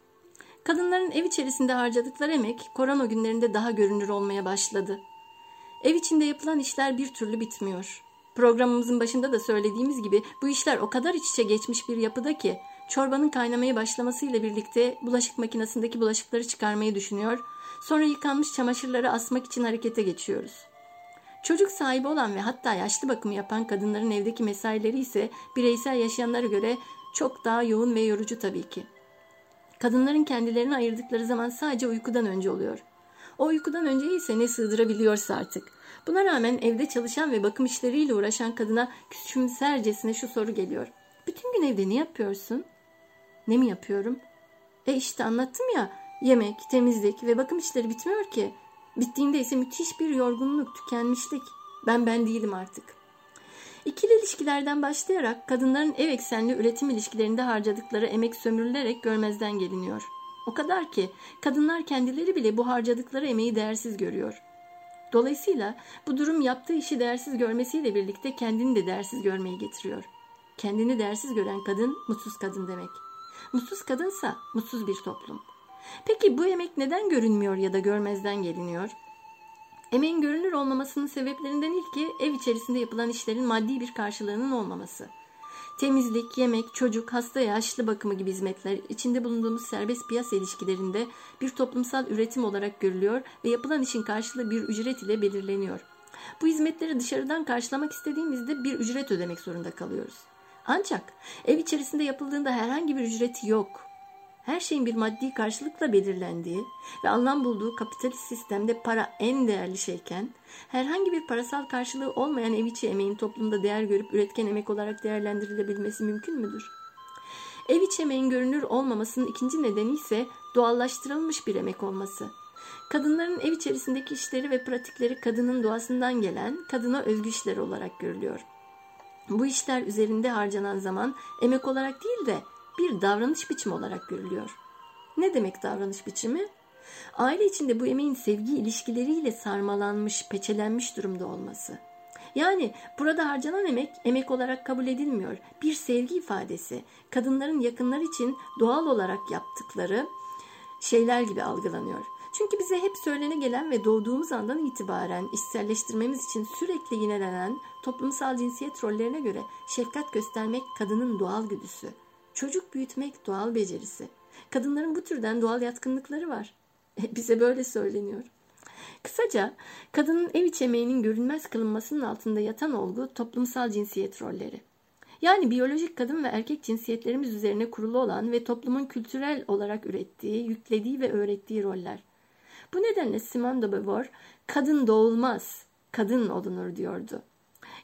Kadınların ev içerisinde harcadıkları emek korona günlerinde daha görünür olmaya başladı. Ev içinde yapılan işler bir türlü bitmiyor. Programımızın başında da söylediğimiz gibi bu işler o kadar iç içe geçmiş bir yapıda ki çorbanın kaynamaya başlamasıyla birlikte bulaşık makinesindeki bulaşıkları çıkarmayı düşünüyor, sonra yıkanmış çamaşırları asmak için harekete geçiyoruz. Çocuk sahibi olan ve hatta yaşlı bakımı yapan kadınların evdeki mesaileri ise bireysel yaşayanlara göre çok daha yoğun ve yorucu tabii ki. Kadınların kendilerini ayırdıkları zaman sadece uykudan önce oluyor. O uykudan önce ise ne sığdırabiliyorsa artık. Buna rağmen evde çalışan ve bakım işleriyle uğraşan kadına küçümsercesine şu soru geliyor. Bütün gün evde ne yapıyorsun? Ne mi yapıyorum? E işte anlattım ya yemek, temizlik ve bakım işleri bitmiyor ki. Bittiğinde ise müthiş bir yorgunluk, tükenmişlik. Ben ben değilim artık. İkili ilişkilerden başlayarak kadınların ev eksenli üretim ilişkilerinde harcadıkları emek sömürülerek görmezden geliniyor. O kadar ki kadınlar kendileri bile bu harcadıkları emeği değersiz görüyor. Dolayısıyla bu durum yaptığı işi değersiz görmesiyle birlikte kendini de değersiz görmeyi getiriyor. Kendini değersiz gören kadın mutsuz kadın demek. Mutsuz kadınsa mutsuz bir toplum. Peki bu emek neden görünmüyor ya da görmezden geliniyor? Emeğin görünür olmamasının sebeplerinden ilki ev içerisinde yapılan işlerin maddi bir karşılığının olmaması. Temizlik, yemek, çocuk, hasta yaşlı bakımı gibi hizmetler içinde bulunduğumuz serbest piyasa ilişkilerinde bir toplumsal üretim olarak görülüyor ve yapılan işin karşılığı bir ücret ile belirleniyor. Bu hizmetleri dışarıdan karşılamak istediğimizde bir ücret ödemek zorunda kalıyoruz. Ancak ev içerisinde yapıldığında herhangi bir ücreti yok her şeyin bir maddi karşılıkla belirlendiği ve anlam bulduğu kapitalist sistemde para en değerli şeyken, herhangi bir parasal karşılığı olmayan ev içi emeğin toplumda değer görüp üretken emek olarak değerlendirilebilmesi mümkün müdür? Ev içi emeğin görünür olmamasının ikinci nedeni ise doğallaştırılmış bir emek olması. Kadınların ev içerisindeki işleri ve pratikleri kadının doğasından gelen, kadına özgü işler olarak görülüyor. Bu işler üzerinde harcanan zaman emek olarak değil de bir davranış biçimi olarak görülüyor. Ne demek davranış biçimi? Aile içinde bu emeğin sevgi ilişkileriyle sarmalanmış, peçelenmiş durumda olması. Yani burada harcanan emek emek olarak kabul edilmiyor. Bir sevgi ifadesi. Kadınların yakınlar için doğal olarak yaptıkları şeyler gibi algılanıyor. Çünkü bize hep söylene gelen ve doğduğumuz andan itibaren içselleştirmemiz için sürekli yinelenen toplumsal cinsiyet rollerine göre şefkat göstermek kadının doğal güdüsü. Çocuk büyütmek doğal becerisi. Kadınların bu türden doğal yatkınlıkları var. E, bize böyle söyleniyor. Kısaca kadının ev içi emeğinin görünmez kılınmasının altında yatan olgu toplumsal cinsiyet rolleri. Yani biyolojik kadın ve erkek cinsiyetlerimiz üzerine kurulu olan ve toplumun kültürel olarak ürettiği, yüklediği ve öğrettiği roller. Bu nedenle Simone de Beauvoir kadın doğulmaz, kadın olunur diyordu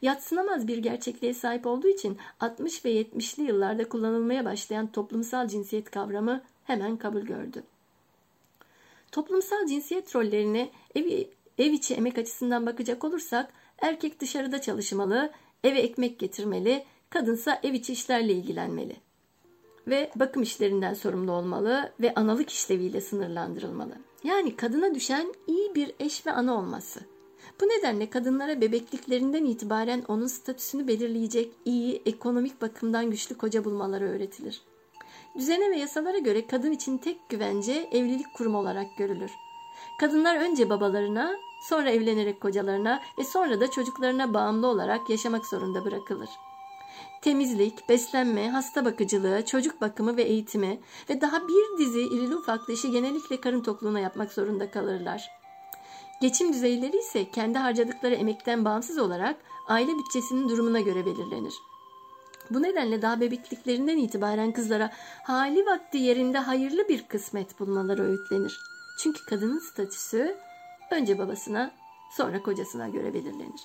yatsınamaz bir gerçekliğe sahip olduğu için 60 ve 70'li yıllarda kullanılmaya başlayan toplumsal cinsiyet kavramı hemen kabul gördü. Toplumsal cinsiyet rollerine ev, ev içi emek açısından bakacak olursak erkek dışarıda çalışmalı, eve ekmek getirmeli, kadınsa ev içi işlerle ilgilenmeli ve bakım işlerinden sorumlu olmalı ve analık işleviyle sınırlandırılmalı. Yani kadına düşen iyi bir eş ve ana olması. Bu nedenle kadınlara bebekliklerinden itibaren onun statüsünü belirleyecek iyi, ekonomik bakımdan güçlü koca bulmaları öğretilir. Düzene ve yasalara göre kadın için tek güvence evlilik kurumu olarak görülür. Kadınlar önce babalarına, sonra evlenerek kocalarına ve sonra da çocuklarına bağımlı olarak yaşamak zorunda bırakılır. Temizlik, beslenme, hasta bakıcılığı, çocuk bakımı ve eğitimi ve daha bir dizi irili ufaklı işi genellikle karın tokluğuna yapmak zorunda kalırlar. Geçim düzeyleri ise kendi harcadıkları emekten bağımsız olarak aile bütçesinin durumuna göre belirlenir. Bu nedenle daha bebekliklerinden itibaren kızlara hali vakti yerinde hayırlı bir kısmet bulmaları öğütlenir. Çünkü kadının statüsü önce babasına sonra kocasına göre belirlenir.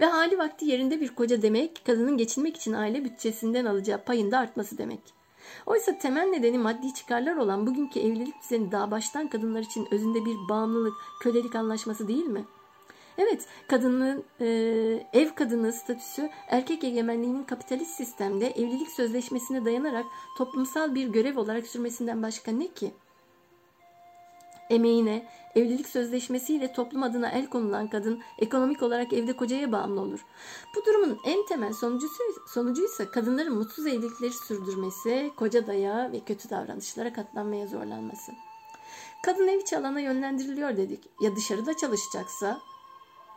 Ve hali vakti yerinde bir koca demek kadının geçinmek için aile bütçesinden alacağı payın da artması demek. Oysa temel nedeni maddi çıkarlar olan bugünkü evlilik düzeni daha baştan kadınlar için özünde bir bağımlılık, kölelik anlaşması değil mi? Evet, kadının e, ev kadını statüsü erkek egemenliğinin kapitalist sistemde evlilik sözleşmesine dayanarak toplumsal bir görev olarak sürmesinden başka ne ki? Emeğine, evlilik sözleşmesiyle toplum adına el konulan kadın ekonomik olarak evde kocaya bağımlı olur. Bu durumun en temel sonucusu, sonucuysa kadınların mutsuz evlilikleri sürdürmesi, koca dayağı ve kötü davranışlara katlanmaya zorlanması. Kadın ev içi alana yönlendiriliyor dedik. Ya dışarıda çalışacaksa?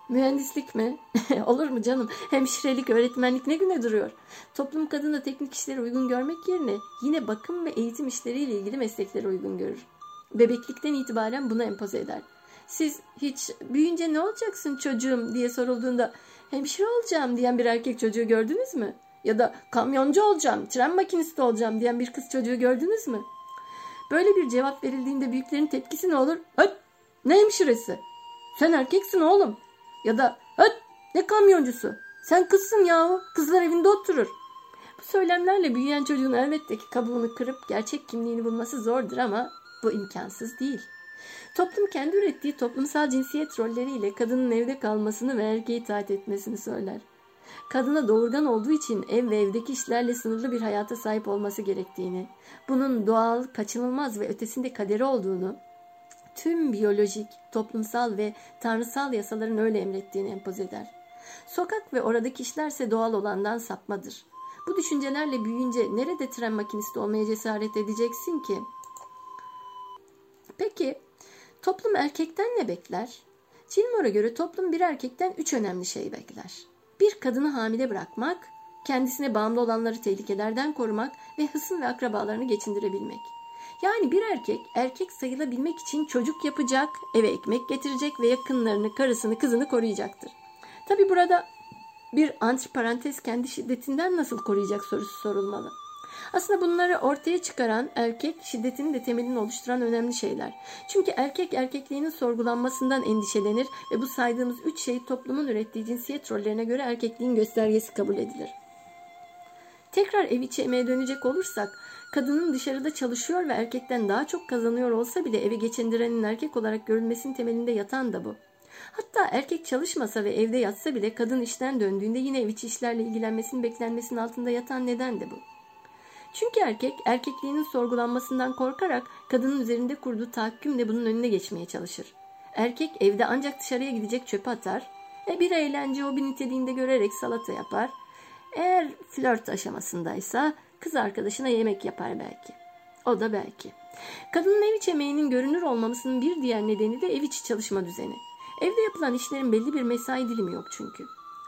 Mühendislik mi? [laughs] Olur mu canım? Hemşirelik, öğretmenlik ne güne duruyor? Toplum kadına teknik işleri uygun görmek yerine yine bakım ve eğitim işleriyle ilgili meslekleri uygun görür bebeklikten itibaren bunu empoze eder. Siz hiç büyüyünce ne olacaksın çocuğum diye sorulduğunda hemşire olacağım diyen bir erkek çocuğu gördünüz mü? Ya da kamyoncu olacağım, tren makinisti olacağım diyen bir kız çocuğu gördünüz mü? Böyle bir cevap verildiğinde büyüklerin tepkisi ne olur? Höt! Ne hemşiresi? Sen erkeksin oğlum. Ya da höt! Ne kamyoncusu? Sen kızsın yahu. Kızlar evinde oturur. Bu söylemlerle büyüyen çocuğun elbette ki kabuğunu kırıp gerçek kimliğini bulması zordur ama bu imkansız değil. Toplum kendi ürettiği toplumsal cinsiyet rolleriyle kadının evde kalmasını ve erkeğe itaat etmesini söyler. Kadına doğurgan olduğu için ev ve evdeki işlerle sınırlı bir hayata sahip olması gerektiğini, bunun doğal, kaçınılmaz ve ötesinde kaderi olduğunu, tüm biyolojik, toplumsal ve tanrısal yasaların öyle emrettiğini empoze eder. Sokak ve oradaki işlerse doğal olandan sapmadır. Bu düşüncelerle büyüyünce nerede tren makinisti olmaya cesaret edeceksin ki?'' Peki toplum erkekten ne bekler? Gilmore'a göre toplum bir erkekten üç önemli şey bekler. Bir kadını hamile bırakmak, kendisine bağımlı olanları tehlikelerden korumak ve hısım ve akrabalarını geçindirebilmek. Yani bir erkek erkek sayılabilmek için çocuk yapacak, eve ekmek getirecek ve yakınlarını, karısını, kızını koruyacaktır. Tabi burada bir antiparantez kendi şiddetinden nasıl koruyacak sorusu sorulmalı. Aslında bunları ortaya çıkaran erkek şiddetinin de temelini oluşturan önemli şeyler. Çünkü erkek erkekliğinin sorgulanmasından endişelenir ve bu saydığımız üç şey toplumun ürettiği cinsiyet rollerine göre erkekliğin göstergesi kabul edilir. Tekrar ev içi emeğe dönecek olursak, kadının dışarıda çalışıyor ve erkekten daha çok kazanıyor olsa bile eve geçindirenin erkek olarak görülmesinin temelinde yatan da bu. Hatta erkek çalışmasa ve evde yatsa bile kadın işten döndüğünde yine ev içi işlerle ilgilenmesinin beklenmesinin altında yatan neden de bu. Çünkü erkek erkekliğinin sorgulanmasından korkarak kadının üzerinde kurduğu tahakkümle bunun önüne geçmeye çalışır. Erkek evde ancak dışarıya gidecek çöpe atar, e bir eğlence o bir niteliğinde görerek salata yapar. Eğer flört aşamasındaysa kız arkadaşına yemek yapar belki. O da belki. Kadının ev içi emeğinin görünür olmamasının bir diğer nedeni de ev içi çalışma düzeni. Evde yapılan işlerin belli bir mesai dilimi yok çünkü.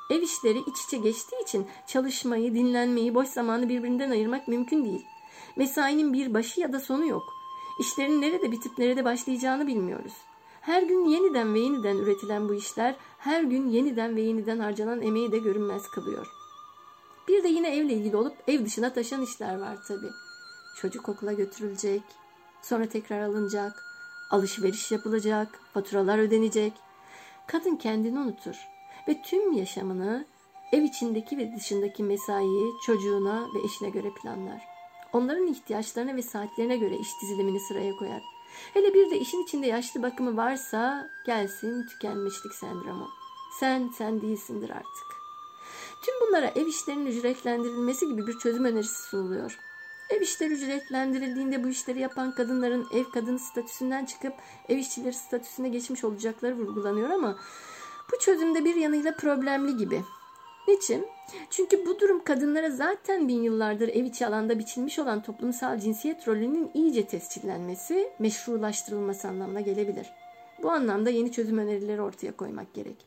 Ev işleri iç içe geçtiği için çalışmayı, dinlenmeyi, boş zamanı birbirinden ayırmak mümkün değil. Mesainin bir başı ya da sonu yok. İşlerin nerede bitip nerede başlayacağını bilmiyoruz. Her gün yeniden ve yeniden üretilen bu işler her gün yeniden ve yeniden harcanan emeği de görünmez kılıyor. Bir de yine evle ilgili olup ev dışına taşan işler var tabi. Çocuk okula götürülecek, sonra tekrar alınacak, alışveriş yapılacak, faturalar ödenecek. Kadın kendini unutur ve tüm yaşamını ev içindeki ve dışındaki mesaiyi çocuğuna ve eşine göre planlar. Onların ihtiyaçlarına ve saatlerine göre iş dizilimini sıraya koyar. Hele bir de işin içinde yaşlı bakımı varsa gelsin tükenmişlik sendromu. Sen sen değilsindir artık. Tüm bunlara ev işlerinin ücretlendirilmesi gibi bir çözüm önerisi sunuluyor. Ev işleri ücretlendirildiğinde bu işleri yapan kadınların ev kadını statüsünden çıkıp ev işçileri statüsüne geçmiş olacakları vurgulanıyor ama bu çözümde bir yanıyla problemli gibi. Niçin? Çünkü bu durum kadınlara zaten bin yıllardır ev içi alanda biçilmiş olan toplumsal cinsiyet rolünün iyice tescillenmesi, meşrulaştırılması anlamına gelebilir. Bu anlamda yeni çözüm önerileri ortaya koymak gerek.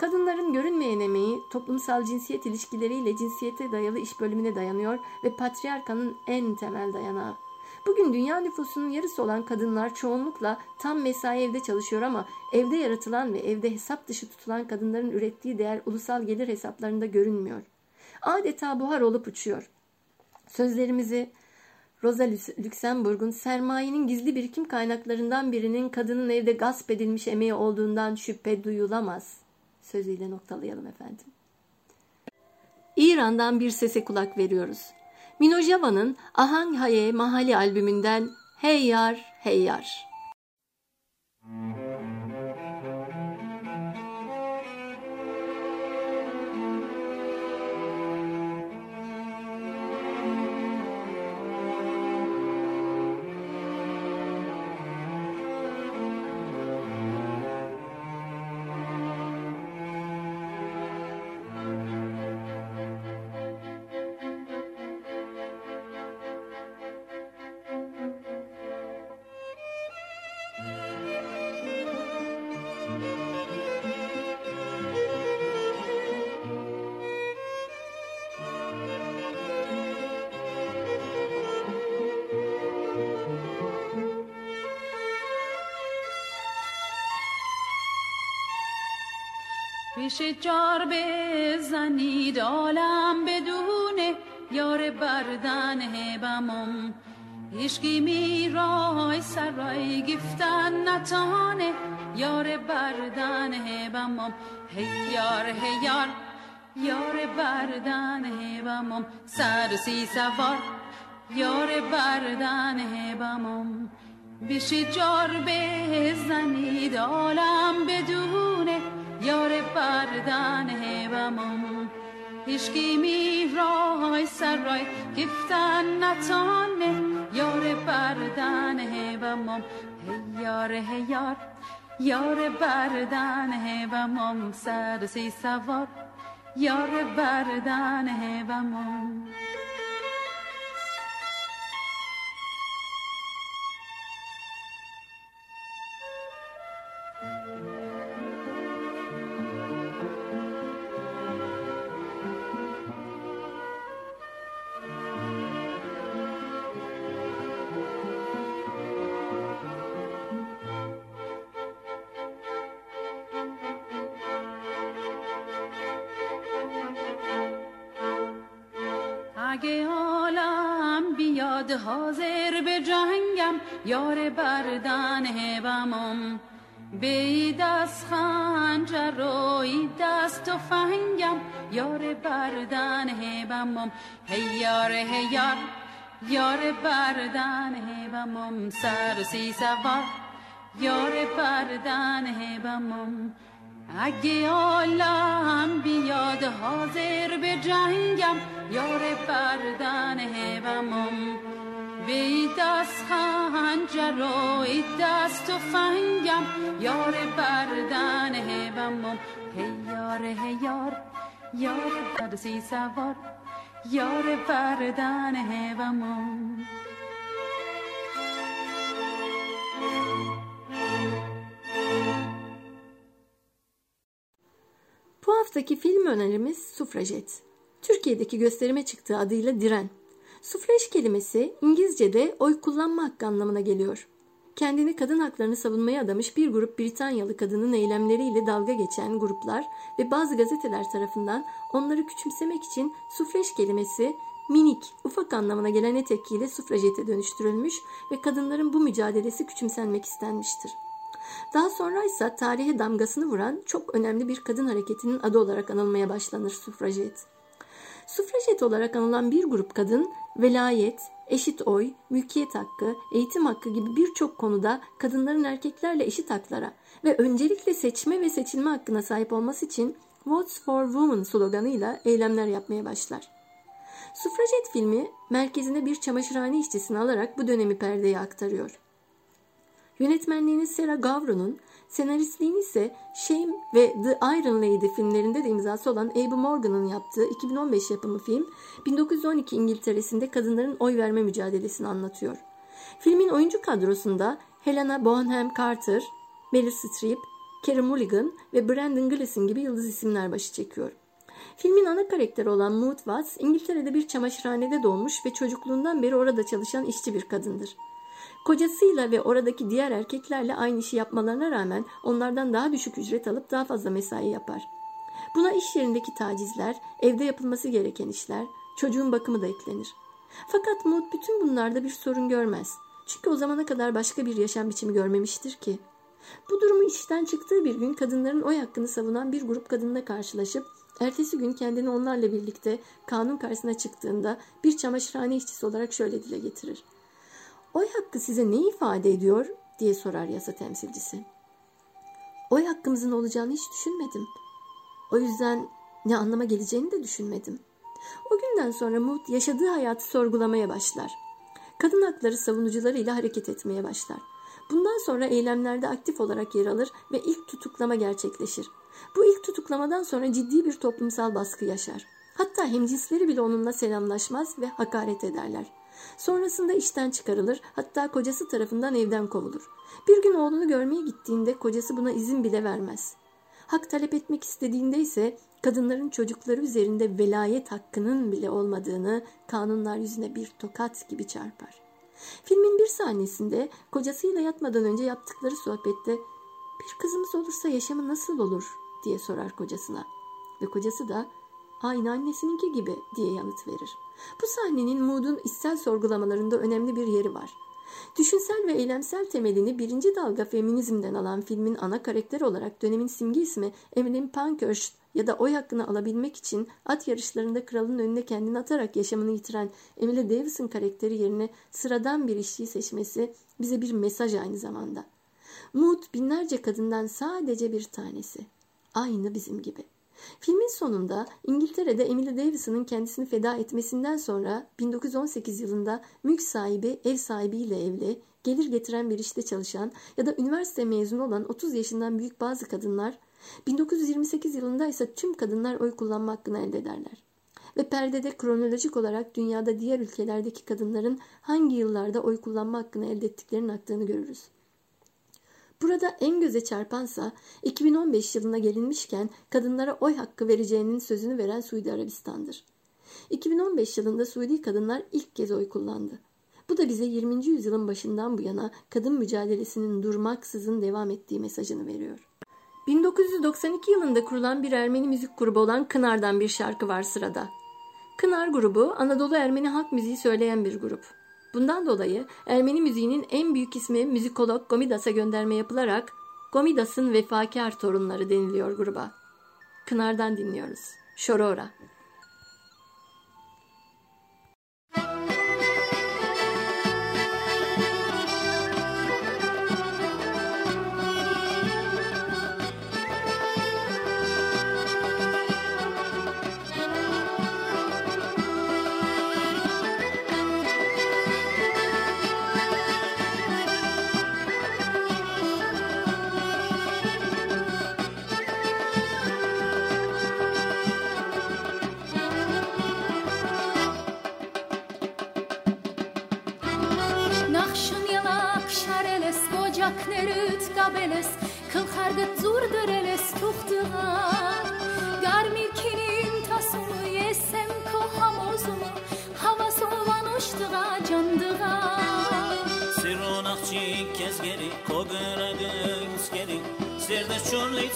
Kadınların görünmeyen emeği toplumsal cinsiyet ilişkileriyle cinsiyete dayalı iş bölümüne dayanıyor ve patriarkanın en temel dayanağı. Bugün dünya nüfusunun yarısı olan kadınlar çoğunlukla tam mesai evde çalışıyor ama evde yaratılan ve evde hesap dışı tutulan kadınların ürettiği değer ulusal gelir hesaplarında görünmüyor. Adeta buhar olup uçuyor. Sözlerimizi Rosa Luxemburg'un sermayenin gizli birikim kaynaklarından birinin kadının evde gasp edilmiş emeği olduğundan şüphe duyulamaz sözüyle noktalayalım efendim. İran'dan bir sese kulak veriyoruz. Minojava'nın Ahang Haye Mahali albümünden Hey Yar Hey Yar. Müzik پیش جار بزنید عالم بدون یار بردن هبمم هیشگی می رای سرای گفتن نتانه یار بردن هبمم هی یار هی یار یار بردن هبمم سر سی سوار یار بردن هبمم بیش جار بزنید عالم بدونه یار بردن هبمم هیشگی می سر رای گفتن نتانه. یار بردن هبمم هی یار هی یار. یار بردن هبمم سر سی سوار. یار بردن هبمم بردن هبمم هی یار هی یار یار بردن سر سی سوار یار بردن هبمم اگه عالم بیاد حاضر به جنگم یار بردن هبمم به دست خنجر و ای دست و فنگم یار بردن هبمم هی یار هی یار یار بردسی سوار یار بردن هبمم Bu haftaki film önerimiz Sufrajet. Türkiye'deki gösterime çıktığı adıyla Diren. Sufrej kelimesi İngilizce'de oy kullanma hakkı anlamına geliyor. Kendini kadın haklarını savunmaya adamış bir grup Britanyalı kadının eylemleriyle dalga geçen gruplar ve bazı gazeteler tarafından onları küçümsemek için sufrej kelimesi minik, ufak anlamına gelen etekiyle sufrajete dönüştürülmüş ve kadınların bu mücadelesi küçümsenmek istenmiştir. Daha sonra ise tarihe damgasını vuran çok önemli bir kadın hareketinin adı olarak anılmaya başlanır sufrajet. Sufrajet olarak anılan bir grup kadın velayet, eşit oy, mülkiyet hakkı, eğitim hakkı gibi birçok konuda kadınların erkeklerle eşit haklara ve öncelikle seçme ve seçilme hakkına sahip olması için Votes for Women sloganıyla eylemler yapmaya başlar. Sufrajet filmi merkezine bir çamaşırhane işçisini alarak bu dönemi perdeye aktarıyor. Yönetmenliğini Sarah Gavron'un, senaristliğini ise Shame ve The Iron Lady filmlerinde de imzası olan Abe Morgan'ın yaptığı 2015 yapımı film, 1912 İngiltere'sinde kadınların oy verme mücadelesini anlatıyor. Filmin oyuncu kadrosunda Helena Bonham Carter, Meryl Streep, Carey Mulligan ve Brandon Gleeson gibi yıldız isimler başı çekiyor. Filmin ana karakteri olan Maud Watts, İngiltere'de bir çamaşırhanede doğmuş ve çocukluğundan beri orada çalışan işçi bir kadındır. Kocasıyla ve oradaki diğer erkeklerle aynı işi yapmalarına rağmen onlardan daha düşük ücret alıp daha fazla mesai yapar. Buna iş yerindeki tacizler, evde yapılması gereken işler, çocuğun bakımı da eklenir. Fakat Maud bütün bunlarda bir sorun görmez. Çünkü o zamana kadar başka bir yaşam biçimi görmemiştir ki. Bu durumu işten çıktığı bir gün kadınların oy hakkını savunan bir grup kadınla karşılaşıp ertesi gün kendini onlarla birlikte kanun karşısına çıktığında bir çamaşırhane işçisi olarak şöyle dile getirir. Oy hakkı size ne ifade ediyor diye sorar yasa temsilcisi. Oy hakkımızın olacağını hiç düşünmedim. O yüzden ne anlama geleceğini de düşünmedim. O günden sonra Mood yaşadığı hayatı sorgulamaya başlar. Kadın hakları savunucularıyla hareket etmeye başlar. Bundan sonra eylemlerde aktif olarak yer alır ve ilk tutuklama gerçekleşir. Bu ilk tutuklamadan sonra ciddi bir toplumsal baskı yaşar. Hatta hemcinsleri bile onunla selamlaşmaz ve hakaret ederler. Sonrasında işten çıkarılır, hatta kocası tarafından evden kovulur. Bir gün oğlunu görmeye gittiğinde kocası buna izin bile vermez. Hak talep etmek istediğinde ise kadınların çocukları üzerinde velayet hakkının bile olmadığını kanunlar yüzüne bir tokat gibi çarpar. Filmin bir sahnesinde kocasıyla yatmadan önce yaptıkları sohbette bir kızımız olursa yaşamı nasıl olur diye sorar kocasına. Ve kocası da aynı annesininki gibi diye yanıt verir. Bu sahnenin Mood'un içsel sorgulamalarında önemli bir yeri var. Düşünsel ve eylemsel temelini birinci dalga feminizmden alan filmin ana karakteri olarak dönemin simge ismi Evelyn Pankhurst ya da oy hakkını alabilmek için at yarışlarında kralın önüne kendini atarak yaşamını yitiren Emily Davison karakteri yerine sıradan bir işçiyi seçmesi bize bir mesaj aynı zamanda. Mood binlerce kadından sadece bir tanesi. Aynı bizim gibi. Filmin sonunda İngiltere'de Emily Davison'ın kendisini feda etmesinden sonra 1918 yılında mülk sahibi ev sahibiyle evli, gelir getiren bir işte çalışan ya da üniversite mezunu olan 30 yaşından büyük bazı kadınlar 1928 yılında ise tüm kadınlar oy kullanma hakkını elde ederler. Ve perdede kronolojik olarak dünyada diğer ülkelerdeki kadınların hangi yıllarda oy kullanma hakkını elde ettiklerinin aktığını görürüz. Burada en göze çarpansa 2015 yılına gelinmişken kadınlara oy hakkı vereceğinin sözünü veren Suudi Arabistan'dır. 2015 yılında Suudi kadınlar ilk kez oy kullandı. Bu da bize 20. yüzyılın başından bu yana kadın mücadelesinin durmaksızın devam ettiği mesajını veriyor. 1992 yılında kurulan bir Ermeni müzik grubu olan Kınar'dan bir şarkı var sırada. Kınar grubu Anadolu Ermeni halk müziği söyleyen bir grup. Bundan dolayı Ermeni müziğinin en büyük ismi müzikolog Gomidas'a gönderme yapılarak Gomidas'ın vefakar torunları deniliyor gruba. Kınar'dan dinliyoruz. Şorora.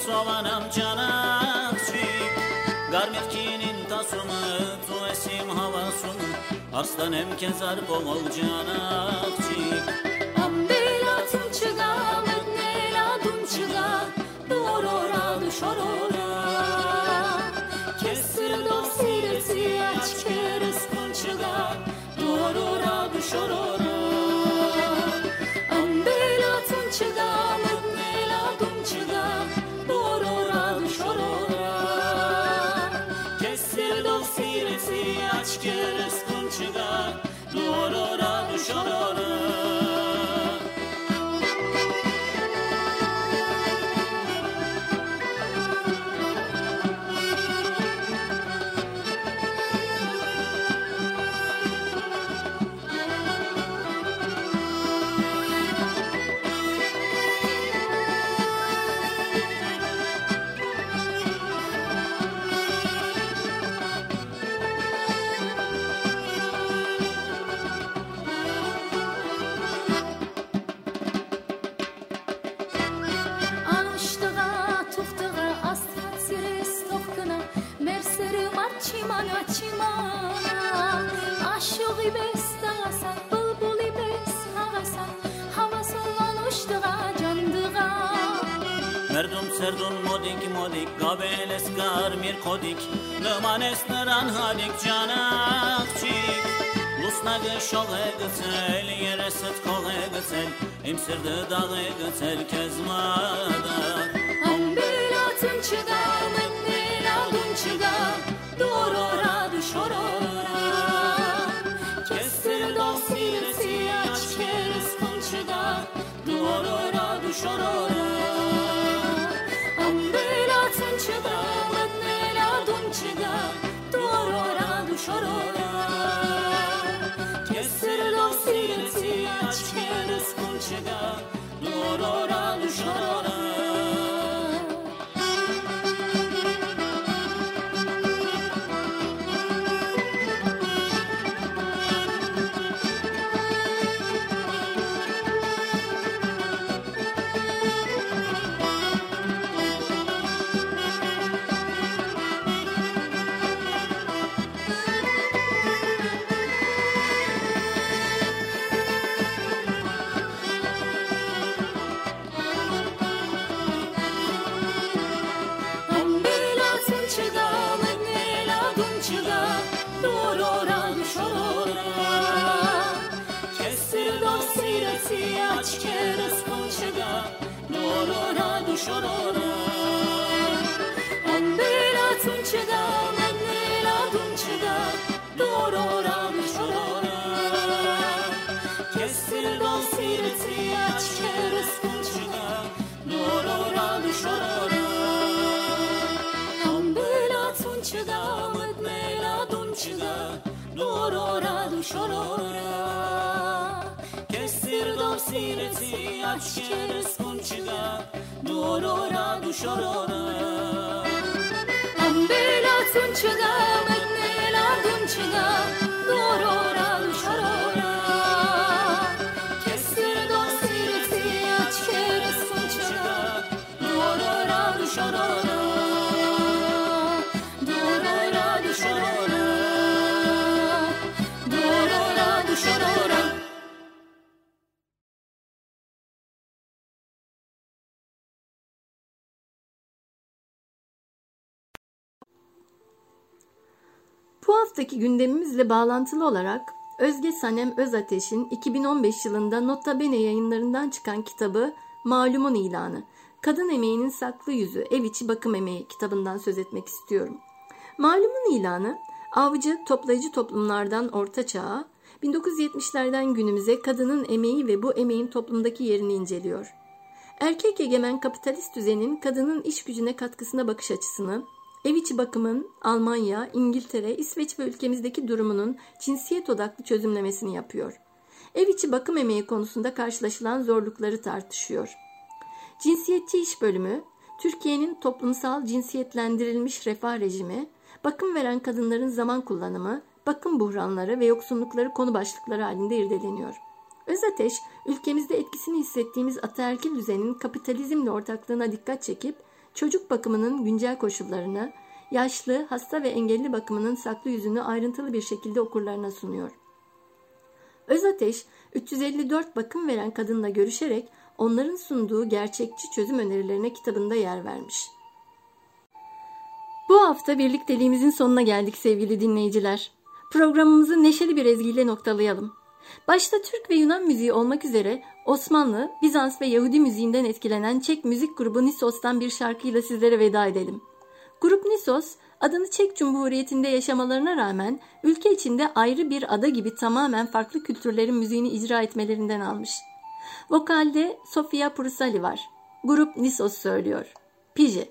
Sovanam canakçik Garmirkinin tasımı tu esim havasını Arslanım kezar bomol canakçik Ambela tunçıga mednela tunçıga Dorora duşorora Kesir garmir kodik. Lëmanes në ran halik canakçik Lusnagë shoge gëcel Jereset koge gëcel Im sirde dage gëcel kezmada. Ambela tunçıga Mennela dunçıga Dorora duşorora Kestir dosiresi aç keres kunçıga Dorora duşorora չորորա Ես սերելով սիրեցի աչքերս կուն չգա Դորորա դու շորորա Dorora duşorora Ambela tunçıga Mennela dunçıga Dorora duşorora Kestir dosiresi aç keres kunçıga Dorora duşorora Ambela tunçıga Mennela dunçıga Dorora duşorora Kestir dosireti aç keres kunçiga Dorora duşorora Ambela tunçıga Mennela dunçıga Dorora haftaki gündemimizle bağlantılı olarak Özge Sanem Özateş'in 2015 yılında Nota Bene yayınlarından çıkan kitabı Malumun İlanı, Kadın Emeğinin Saklı Yüzü, Ev İçi Bakım Emeği kitabından söz etmek istiyorum. Malumun ilanı, avcı toplayıcı toplumlardan orta çağa, 1970'lerden günümüze kadının emeği ve bu emeğin toplumdaki yerini inceliyor. Erkek egemen kapitalist düzenin kadının iş gücüne katkısına bakış açısını, ev içi bakımın Almanya, İngiltere, İsveç ve ülkemizdeki durumunun cinsiyet odaklı çözümlemesini yapıyor. Ev içi bakım emeği konusunda karşılaşılan zorlukları tartışıyor. Cinsiyetçi iş bölümü, Türkiye'nin toplumsal cinsiyetlendirilmiş refah rejimi, bakım veren kadınların zaman kullanımı, bakım buhranları ve yoksunlukları konu başlıkları halinde irdeleniyor. Özateş, ülkemizde etkisini hissettiğimiz ataerkil düzenin kapitalizmle ortaklığına dikkat çekip, çocuk bakımının güncel koşullarını, yaşlı, hasta ve engelli bakımının saklı yüzünü ayrıntılı bir şekilde okurlarına sunuyor. Özateş, 354 bakım veren kadınla görüşerek onların sunduğu gerçekçi çözüm önerilerine kitabında yer vermiş. Bu hafta birlikteliğimizin sonuna geldik sevgili dinleyiciler. Programımızı neşeli bir ezgiyle noktalayalım. Başta Türk ve Yunan müziği olmak üzere Osmanlı, Bizans ve Yahudi müziğinden etkilenen Çek müzik grubu Nisos'tan bir şarkıyla sizlere veda edelim. Grup Nisos, adını Çek Cumhuriyeti'nde yaşamalarına rağmen ülke içinde ayrı bir ada gibi tamamen farklı kültürlerin müziğini icra etmelerinden almış. Vokalde Sofia Prusali var. Grup Nisos söylüyor. Pije.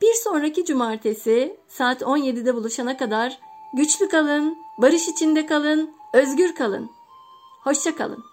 Bir sonraki cumartesi saat 17'de buluşana kadar güçlü kalın, barış içinde kalın, özgür kalın. Hoşça kalın.